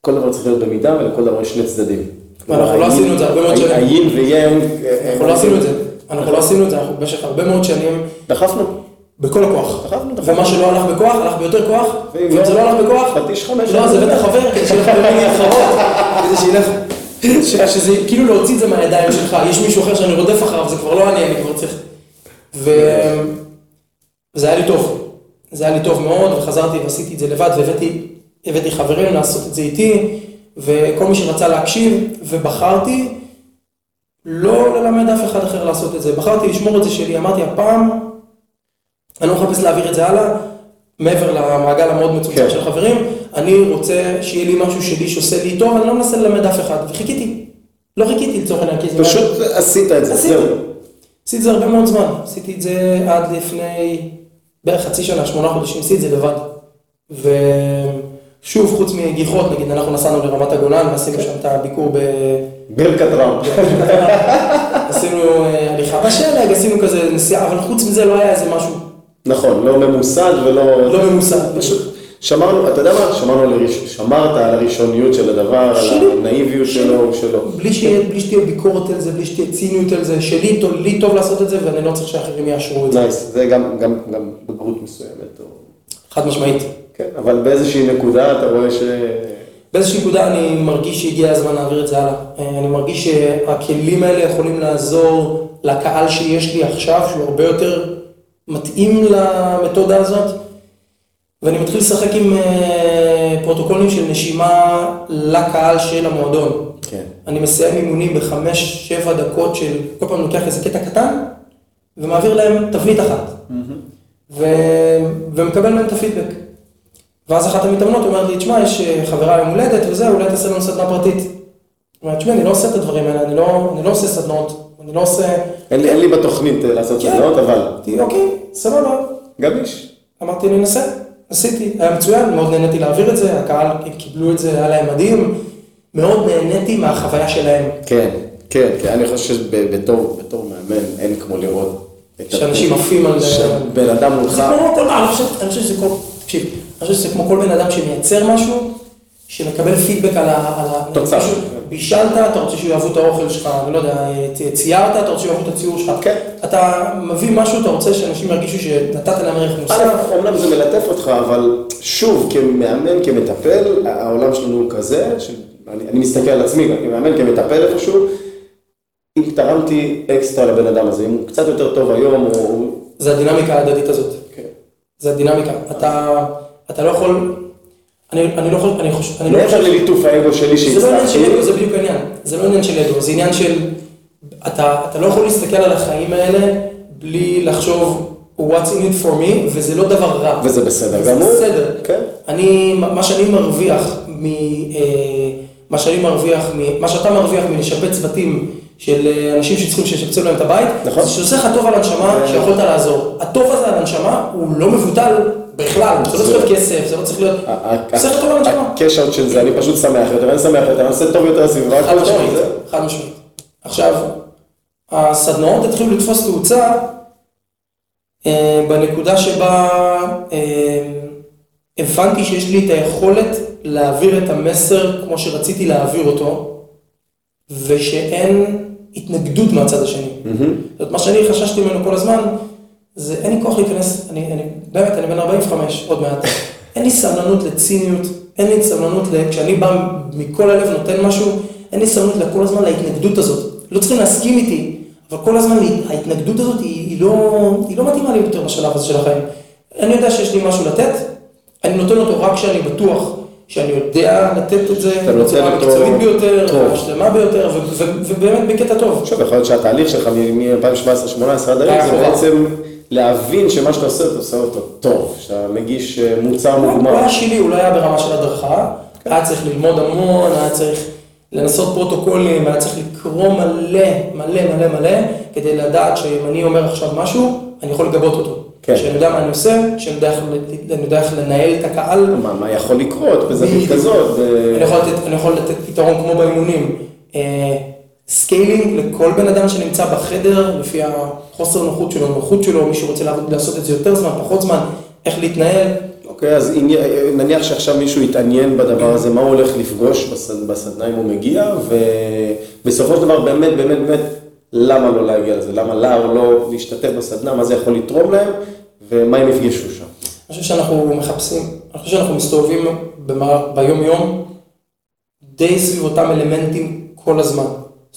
כל דבר צריך להיות במידה ולכל דבר יש שני צדדים. ואנחנו לא עשינו את זה הרבה מאוד שנים. היין ויין. אנחנו לא עשינו את זה. אנחנו לא עשינו את זה, אנחנו במשך הרבה מאוד שנים, דחפנו. בכל הכוח. דחפנו, דחפנו. ומה שלא הלך בכוח, הלך ביותר כוח, ואם זה לא הלך בכוח, פטיש חמש. לא, זה בטח חבר, כדי שילך במי להתחרות, *laughs* כדי שילך, *laughs* שזה כאילו להוציא את זה מהידיים שלך, יש מישהו אחר שאני רודף אחריו, זה כבר לא אני, אני כבר צריך. וזה היה לי טוב, זה היה לי טוב מאוד, וחזרתי ועשיתי את זה לבד, והבאתי הבאתי חברים לעשות את זה איתי, וכל מי שרצה להקשיב, ובחרתי לא ללמד אף אחד אחר לעשות את זה, בחרתי לשמור את זה שלי, אמרתי הפעם, אני לא מחפש להעביר את זה הלאה, מעבר למעגל המאוד מצומצם כן. של חברים, אני רוצה שיהיה לי משהו שלי שעושה לי טוב, אני לא מנסה ללמד אף אחד, וחיכיתי. לא חיכיתי לצורך העניין, כי זה... פשוט עשית את זה. זהו. עשיתי את זה הרבה מאוד זמן, עשיתי את זה עד לפני בערך חצי שנה, שמונה חודשים, עשיתי את זה לבד. ושוב, חוץ מגיחות, נגיד, אנחנו נסענו לרמת הגולן ועשינו שם את הביקור ב... ברכת רם. עשינו אה, הליכה בשלג, עשינו כזה נסיעה, אבל חוץ מזה לא היה איזה משהו נכון, לא ממוסד ולא... לא ממוסד. פשוט שמרנו, אתה יודע מה? שמרנו על הראש... שמרת על הראשוניות של הדבר, על שלי. הנאיביות שלו, שלו. בלי שיהיה- בלי שתהיה ביקורת על זה, בלי שתהיה ציניות על זה, שלי טוב- לי טוב לעשות את זה ואני לא צריך שאחרים יאשרו את זה. nice, זה גם, גם, גם בגרות מסוימת. או... חד משמעית. כן, אבל באיזושהי נקודה אתה רואה ש... באיזושהי נקודה אני מרגיש שהגיע הזמן להעביר את זה הלאה. אה, אני מרגיש שהכלים האלה יכולים לעזור לקהל שיש לי עכשיו, שהוא הרבה יותר מתאים למתודה הזאת, ואני מתחיל לשחק עם אה, פרוטוקולים של נשימה לקהל של המועדון. כן. אני מסיים אימונים בחמש, שבע דקות של, כל פעם לוקח איזה קטע קטן, ומעביר להם תבנית אחת. ו... ומקבל מהם את הפידבק. ואז אחת המתאמנות אומרת לי, תשמע, יש אה, חברה יום הולדת וזה, אולי תעשה לנו סדנה פרטית. אומרת, תשמע, אני לא עושה את הדברים האלה, אני לא, אני לא עושה סדנות, אני לא עושה... אין לי, אין לי בתוכנית אה, לעשות כן. סדנאות, אבל אוקיי, סבבה. גמיש. אמרתי, אני אנסה, עשיתי, היה מצוין, מאוד נהניתי להעביר את זה, הקהל קיבלו את זה, היה להם מדהים, מאוד נהניתי מהחוויה שלהם. כן, כן, כן, אני חושב שבתור בתור מאמן אין כמו לראות את שאנשים עפים על- שבן אדם מולך, כל, אני חושב, שזה כמו, תקשיב, אני חושב שזה כמו כל בן אדם שמייצר משהו, שמקבל פידבק על ה... על ה- תוצר. משהו, בישלת, אתה רוצה שיאהבו את האוכל שלך, אני לא יודע, ציירת, אתה רוצה שיאהבו את הציור שלך. כן. אתה מביא משהו, אתה רוצה שאנשים ירגישו שנתת להם ערך מוסף. א', אומנם זה מלטף אותך, אבל שוב, כמאמן, כמטפל, העולם שלנו הוא כזה, אני מסתכל על עצמי, כמאמן, כמטפל איפשהו, אם תרמתי אקסטרה לבן אדם הזה, אם הוא קצת יותר טוב היום, הוא... זה הדינמיקה ההדדית הזאת. כן. זה הדינמיקה. אתה, אתה לא יכול, אני, אני לא יכול, אני חושב, אני לא מעבר לליטוף האגו שלי זה לא עניין של שהצלחתי, אגו, זה בדיוק העניין. זה לא עניין של אגו, זה עניין של, אתה, אתה לא יכול להסתכל על החיים האלה בלי לחשוב what's in it for me, וזה לא דבר רע. וזה בסדר זה גמור. בסדר. כן. אני, מה שאני מרוויח מ... אה, מה שאני מרוויח, מה שאתה מרוויח מלשפץ בתים של אה, אנשים שצריכים שישפצו להם את הבית, נכון. זה שעושה לך טוב על הנשמה, זה- שיכולת לעזור. הטוב הזה על הנשמה הוא לא מבוטל בכלל, זה לא צריך להיות כסף, זה לא צריך להיות... לך טוב על הנשמה. הקש אאוט של זה, אני פשוט שמח יותר, אני שמח יותר, אני עושה טוב יותר לסביבה, חד טוב, משמעית, חד משמעית. עכשיו, הסדנאות התחילו לתפוס תאוצה אה, בנקודה שבה אה, הבנתי שיש לי את היכולת להעביר את המסר כמו שרציתי להעביר אותו, ושאין התנגדות מהצד השני. זאת אומרת, מה שאני חששתי ממנו כל הזמן, זה אין לי כוח להיכנס, אני, אני באמת, אני בן 45 עוד מעט, אין לי סבלנות לציניות, אין לי סבלנות, כשאני בא מכל הלב נותן משהו, אין לי סבלנות כל הזמן להתנגדות הזאת. לא צריכים להסכים איתי, אבל כל הזמן ההתנגדות הזאת היא, היא, לא, היא לא מתאימה לי יותר בשלב הזה של החיים. אני יודע שיש לי משהו לתת, אני נותן אותו רק כשאני בטוח שאני יודע לתת את זה אתה נותן בצורה המקצועית ביותר. השלמה ביותר, ובאמת בקטע טוב. עכשיו, יכול להיות שהתהליך שלך מ-2017-2018 עד היום זה אחורה. בעצם להבין שמה שאתה עושה, אתה עושה אותו טוב, שאתה מגיש אה, מוצר הוא מוגמר. היה שלי, הוא לא היה ברמה של הדרכה, כן. היה צריך ללמוד המון, היה צריך לנסות פרוטוקולים, היה צריך לקרוא מלא, מלא, מלא, מלא, כדי לדעת שאם אני אומר עכשיו משהו, אני יכול לגבות אותו. כן. שאני יודע מה אני עושה, שאני יודע איך לנהל את הקהל. מה, מה יכול לקרות בזווית. כזאת? אני יכול לתת, אני יכול לתת פתרון כמו באימונים. scaling לכל בן אדם שנמצא בחדר, לפי החוסר נוחות שלו, הנוחות שלו, מי שרוצה לעשות את זה יותר זמן, פחות זמן, איך להתנהל. אוקיי, אז אם- נניח שעכשיו מישהו יתעניין בדבר הזה, מה הוא הולך לפגוש בסד- בסדנה אם הוא מגיע, ובסופו של דבר באמת, באמת, באמת, למה לא להגיע לזה? למה לה או לא להשתתף בסדנה? מה זה יכול לתרום להם? ומה הם יפגשו שם? אני חושב שאנחנו מחפשים, אני חושב שאנחנו מסתובבים ביום-יום די סביב אותם אלמנטים כל הזמן.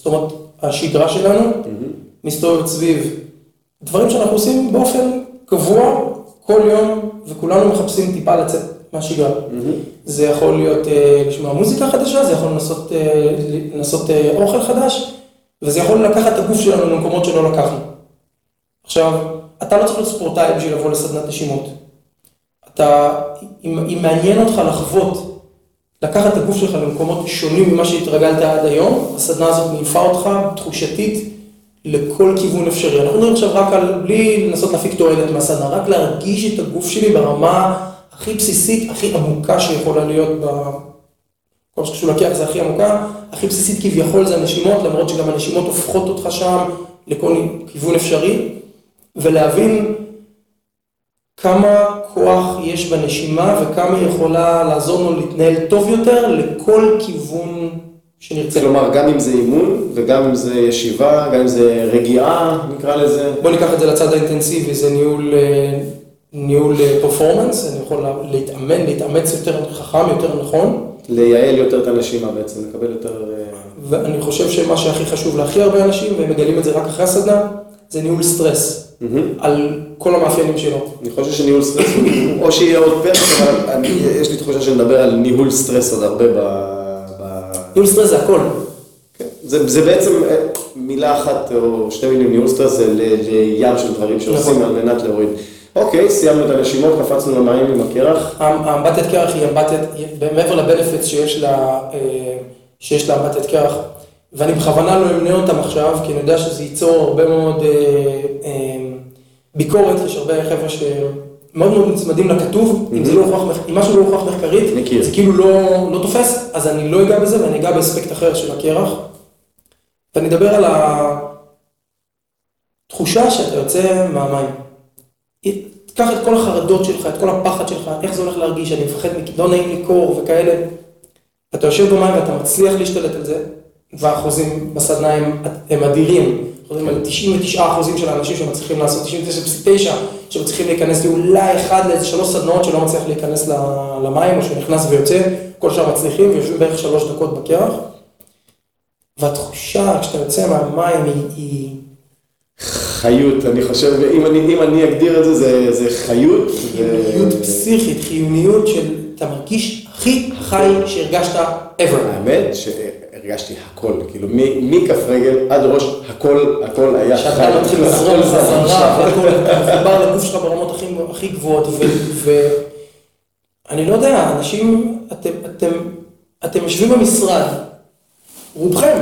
זאת אומרת, השגרה שלנו מסתובבת סביב דברים שאנחנו עושים באופן קבוע, כל יום, וכולנו מחפשים טיפה לצאת מהשגרה. זה יכול להיות אה, לשמוע מוזיקה חדשה, זה יכול לנסות, אה, אה, אוכל חדש, וזה יכול לקחת את הגוף שלנו למקומות שלא לקחנו. עכשיו, אתה לא צריך להיות ספורטאי בשביל לבוא לסדנת נשימות. אתה, אם, אם מעניין אותך לחוות, לקחת את הגוף שלך למקומות שונים ממה שהתרגלת עד היום, הסדנה הזאת מעיפה אותך תחושתית לכל כיוון אפשרי. אנחנו מדברים עכשיו רק על, בלי לנסות להפיק תועלת מהסדנה, רק להרגיש את הגוף שלי ברמה הכי בסיסית, הכי עמוקה שיכולה להיות ב... כל שקשור לקח זה הכי עמוקה, הכי בסיסית כביכול זה הנשימות, למרות שגם הנשימות הופכות אותך שם לכל כיוון אפשרי, ולהבין כמה כוח יש בנשימה וכמה היא יכולה לעזור לנו להתנהל טוב יותר לכל כיוון שנרצה. כלומר, גם אם זה אימון, וגם אם זה ישיבה, גם אם זה רגיעה, נקרא לזה. בוא ניקח את זה לצד האינטנסיבי, זה ניהול, אה, ניהול performance, אני יכול לה- להתאמן, להתאמץ יותר חכם, יותר נכון, לייעל יותר את הנשימה בעצם, לקבל יותר... אה, ואני חושב שמה שהכי חשוב להכי הרבה אנשים, והם מגלים את זה רק אחרי הסדנה, זה ניהול סטרס. על כל המאפיינים שלו. אני חושב שניהול סטרס, הוא- או שיהיה עוד פרק, אבל יש לי תחושה שנדבר על ניהול סטרס עוד הרבה ב... ניהול סטרס זה הכל. כן. זה, בעצם אה, מילה אחת או שתי מילים, ניהול סטרס זה לים של דברים שעושים נכון. על מנת להוריד. אוקיי, סיימנו את הנשימות, קפצנו למים עם הקרח. האמבטת קרח היא אמבטת, מעבר שיש לה, אה, שיש לה אמבטת קרח, ואני בכוונה לא אמנה אותם עכשיו, כי אני יודע שזה ייצור הרבה מאוד אה, אה, ביקורת, יש הרבה חבר'ה שמאוד מאוד נצמדים לכתוב, אם זה לא מח- אם משהו לא הוכח מחקרית. זה כאילו לא, לא תופס, אז אני לא אגע בזה ואני אגע באספקט אחר של הקרח, ואני אדבר על התחושה שאתה יוצא מהמים. תיקח את כל החרדות שלך, את כל הפחד שלך, איך זה הולך להרגיש, אני מפחד, לא נעים לי קור וכאלה. אתה יושב במים ואתה מצליח להשתלט על זה, והאחוזים בסדנה הם, הם אדירים. מדברים על 99 אחוזים של האנשים שמצליחים לעשות, 99.9 שמצליחים להיכנס לאולי אחד לאיזה שלוש סדנאות שלא מצליח להיכנס למים, או שנכנס ויוצא, כל שאר מצליחים ויושבים בערך שלוש דקות בקרח. והתחושה כשאתה יוצא מהמים היא, היא חיות, אני חושב, אם אני, אם אני אגדיר את זה, זה, זה חיות. ו- חיוניות פסיכית, חיוניות של, אתה מרגיש הכי חי שהרגשת ever. האמת שהרגשתי הכל, כאילו מכף רגל עד ראש, הכל, הכל היה חי. שאתה מתחיל לזרום חזרה. והכל, מחובר לגוף שלך ברמות הכי, גבוהות, ואני לא יודע, אנשים, אתם, אתם, אתם יושבים במשרד, רובכם,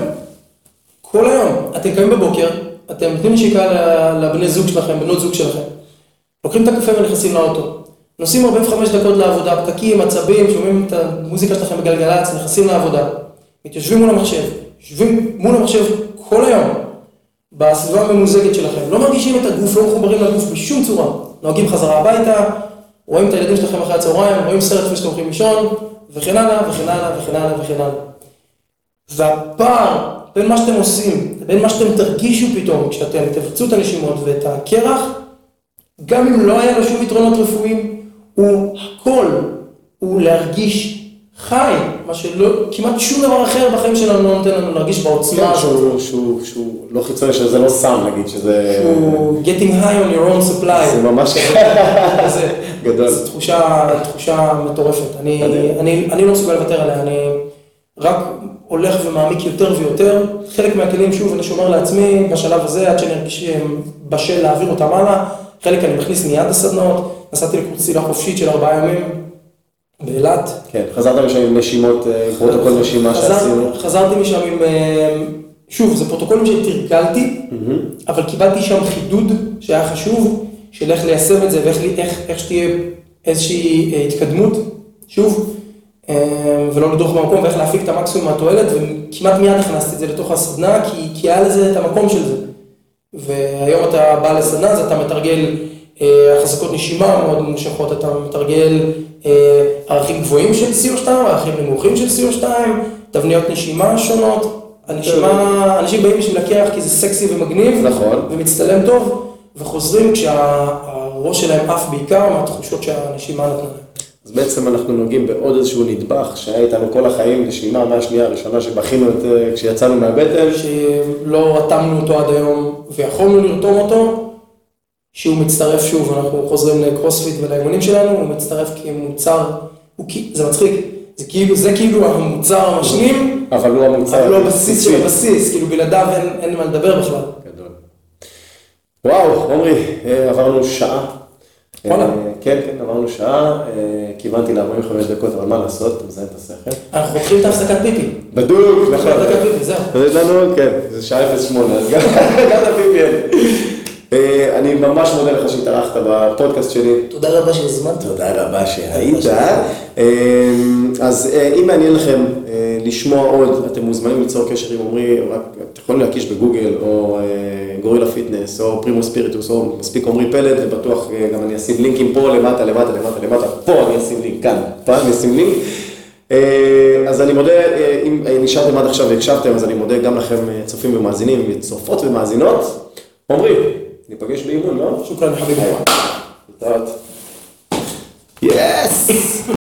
כל היום, אתם קמים בבוקר, אתם נותנים נשיקה לבני זוג שלכם, בנות זוג שלכם, לוקחים את הקפה ונכנסים לאוטו, נוסעים 45 דקות לעבודה, פקקים, עצבים, שומעים את המוזיקה שלכם בגלגלצ, נכנסים לעבודה, מתיישבים מול המחשב, יושבים מול המחשב כל היום, בסביבה הממוזגת שלכם, לא מרגישים את הגוף, לא מחוברים לגוף בשום צורה, נוהגים חזרה הביתה, רואים את הילדים שלכם אחרי הצהריים, רואים סרט לפני שאתם הולכים לישון, וכן הלאה, וכן הלאה, וכן הלאה, וכן הלאה. והפער בין מה שאתם עושים, לבין מה שאתם תרגישו פתאום, כשאתם תבצעו את הנשימות ואת הקרח, גם אם לא היה לו שום יתרונות רפואיים, הוא הכל, הוא להרגיש חי, מה שלא, כמעט שום דבר אחר בחיים שלנו לא נותן לנו להרגיש בעוצמה כן, הזאת. שהוא, שהוא, שהוא לא חיצוני, שזה לא סם נגיד, שזה... שהוא getting high on your own supply. זה ממש *laughs* גדול. זו תחושה, תחושה מטורפת. אני. אני, אני לא מסוגל לוותר עליה, אני רק הולך ומעמיק יותר ויותר. חלק מהכלים, שוב, אני שומר לעצמי בשלב הזה, עד שאני ארגיש בשל להעביר אותם הלאה. חלק אני מכניס מיד לסדנות. נסעתי לקורס צלילה חופשית של ארבעה ימים באילת. כן, חזרת משם עם נשימות, אה, פרוטוקול נשימה שעשינו. חזרתי משם עם, אה, שוב, זה פרוטוקולים שתרגלתי, אבל קיבלתי שם חידוד שהיה חשוב, של איך ליישם את זה ואיך שתהיה איזושהי אה, התקדמות, שוב, ולא לדרוך במקום ואיך להפיק את המקסימום מהתועלת, וכמעט מיד הכנסתי את זה לתוך הסדנה, כי, כי היה לזה את המקום של זה. והיום אתה בא לסדנה, אז אתה מתרגל החזקות נשימה מאוד ממושכות, אתה מתרגל ערכים גבוהים של CO2, ערכים נמוכים של CO2, תבניות נשימה שונות. הנשימה, אנשים באים בשביל לקח כי זה סקסי ומגניב, נכון. ומצטלם טוב, וחוזרים כשהראש שלהם עף בעיקר מהתחושות שהנשימה נתנה להם. אז בעצם אנחנו נוגעים בעוד איזשהו נדבך שהיה איתנו כל החיים, נשימה מהשנייה הראשונה שבכינו את, אה, כשיצאנו מהבטן. שלא רתמנו אותו עד היום ויכולנו לרתום אותו, שהוא מצטרף שוב, אנחנו חוזרים לקרוספיט ולאימונים שלנו, הוא מצטרף כמוצר, זה מצחיק, זה כאילו, זה כאילו המוצר המשלים, אבל הוא המוצר. אבל לא הבסיס של הבסיס, כאילו בלעדיו אין, אין מה לדבר בכלל. גדול. וואו, עמרי, אה, עברנו שעה. וואלה. אה, כן, כן, עברנו שעה, אה, כיוונתי ל-45 דקות, אבל מה לעשות, אתה מזיין את השכל. אנחנו חותכים את ההפסקת פיפי. בדוק, נכון. הפסקת פיפי, זהו. יש לנו, כן, זה שעה 08, אז גם את. אה, אני ממש מודה לך שהתארחת בפודקאסט שלי. תודה רבה שהזמנת. תודה רבה שהיית. אה, אז אה, אם מעניין לכם אה, לשמוע עוד, אתם מוזמנים ליצור קשר עם עמרי, אתם יכולים להקיש בגוגל, או אה, Gorilla Fitness, או Primo Spiritus, או מספיק עמרי פלד, ובטוח אה, גם אני אשים לינקים פה, למטה, למטה, למטה, למטה, פה אני אשים לינק, כאן, פה אני אשים לינק. אה, אז אני מודה, אה, אם אה, נשארתם עד עכשיו והקשבתם, אז אני מודה גם לכם, אה, צופים ומאזינים, צופות ומאזינות. עמרי, ניפגש באימון, לא? שוכרן חביבי. יס!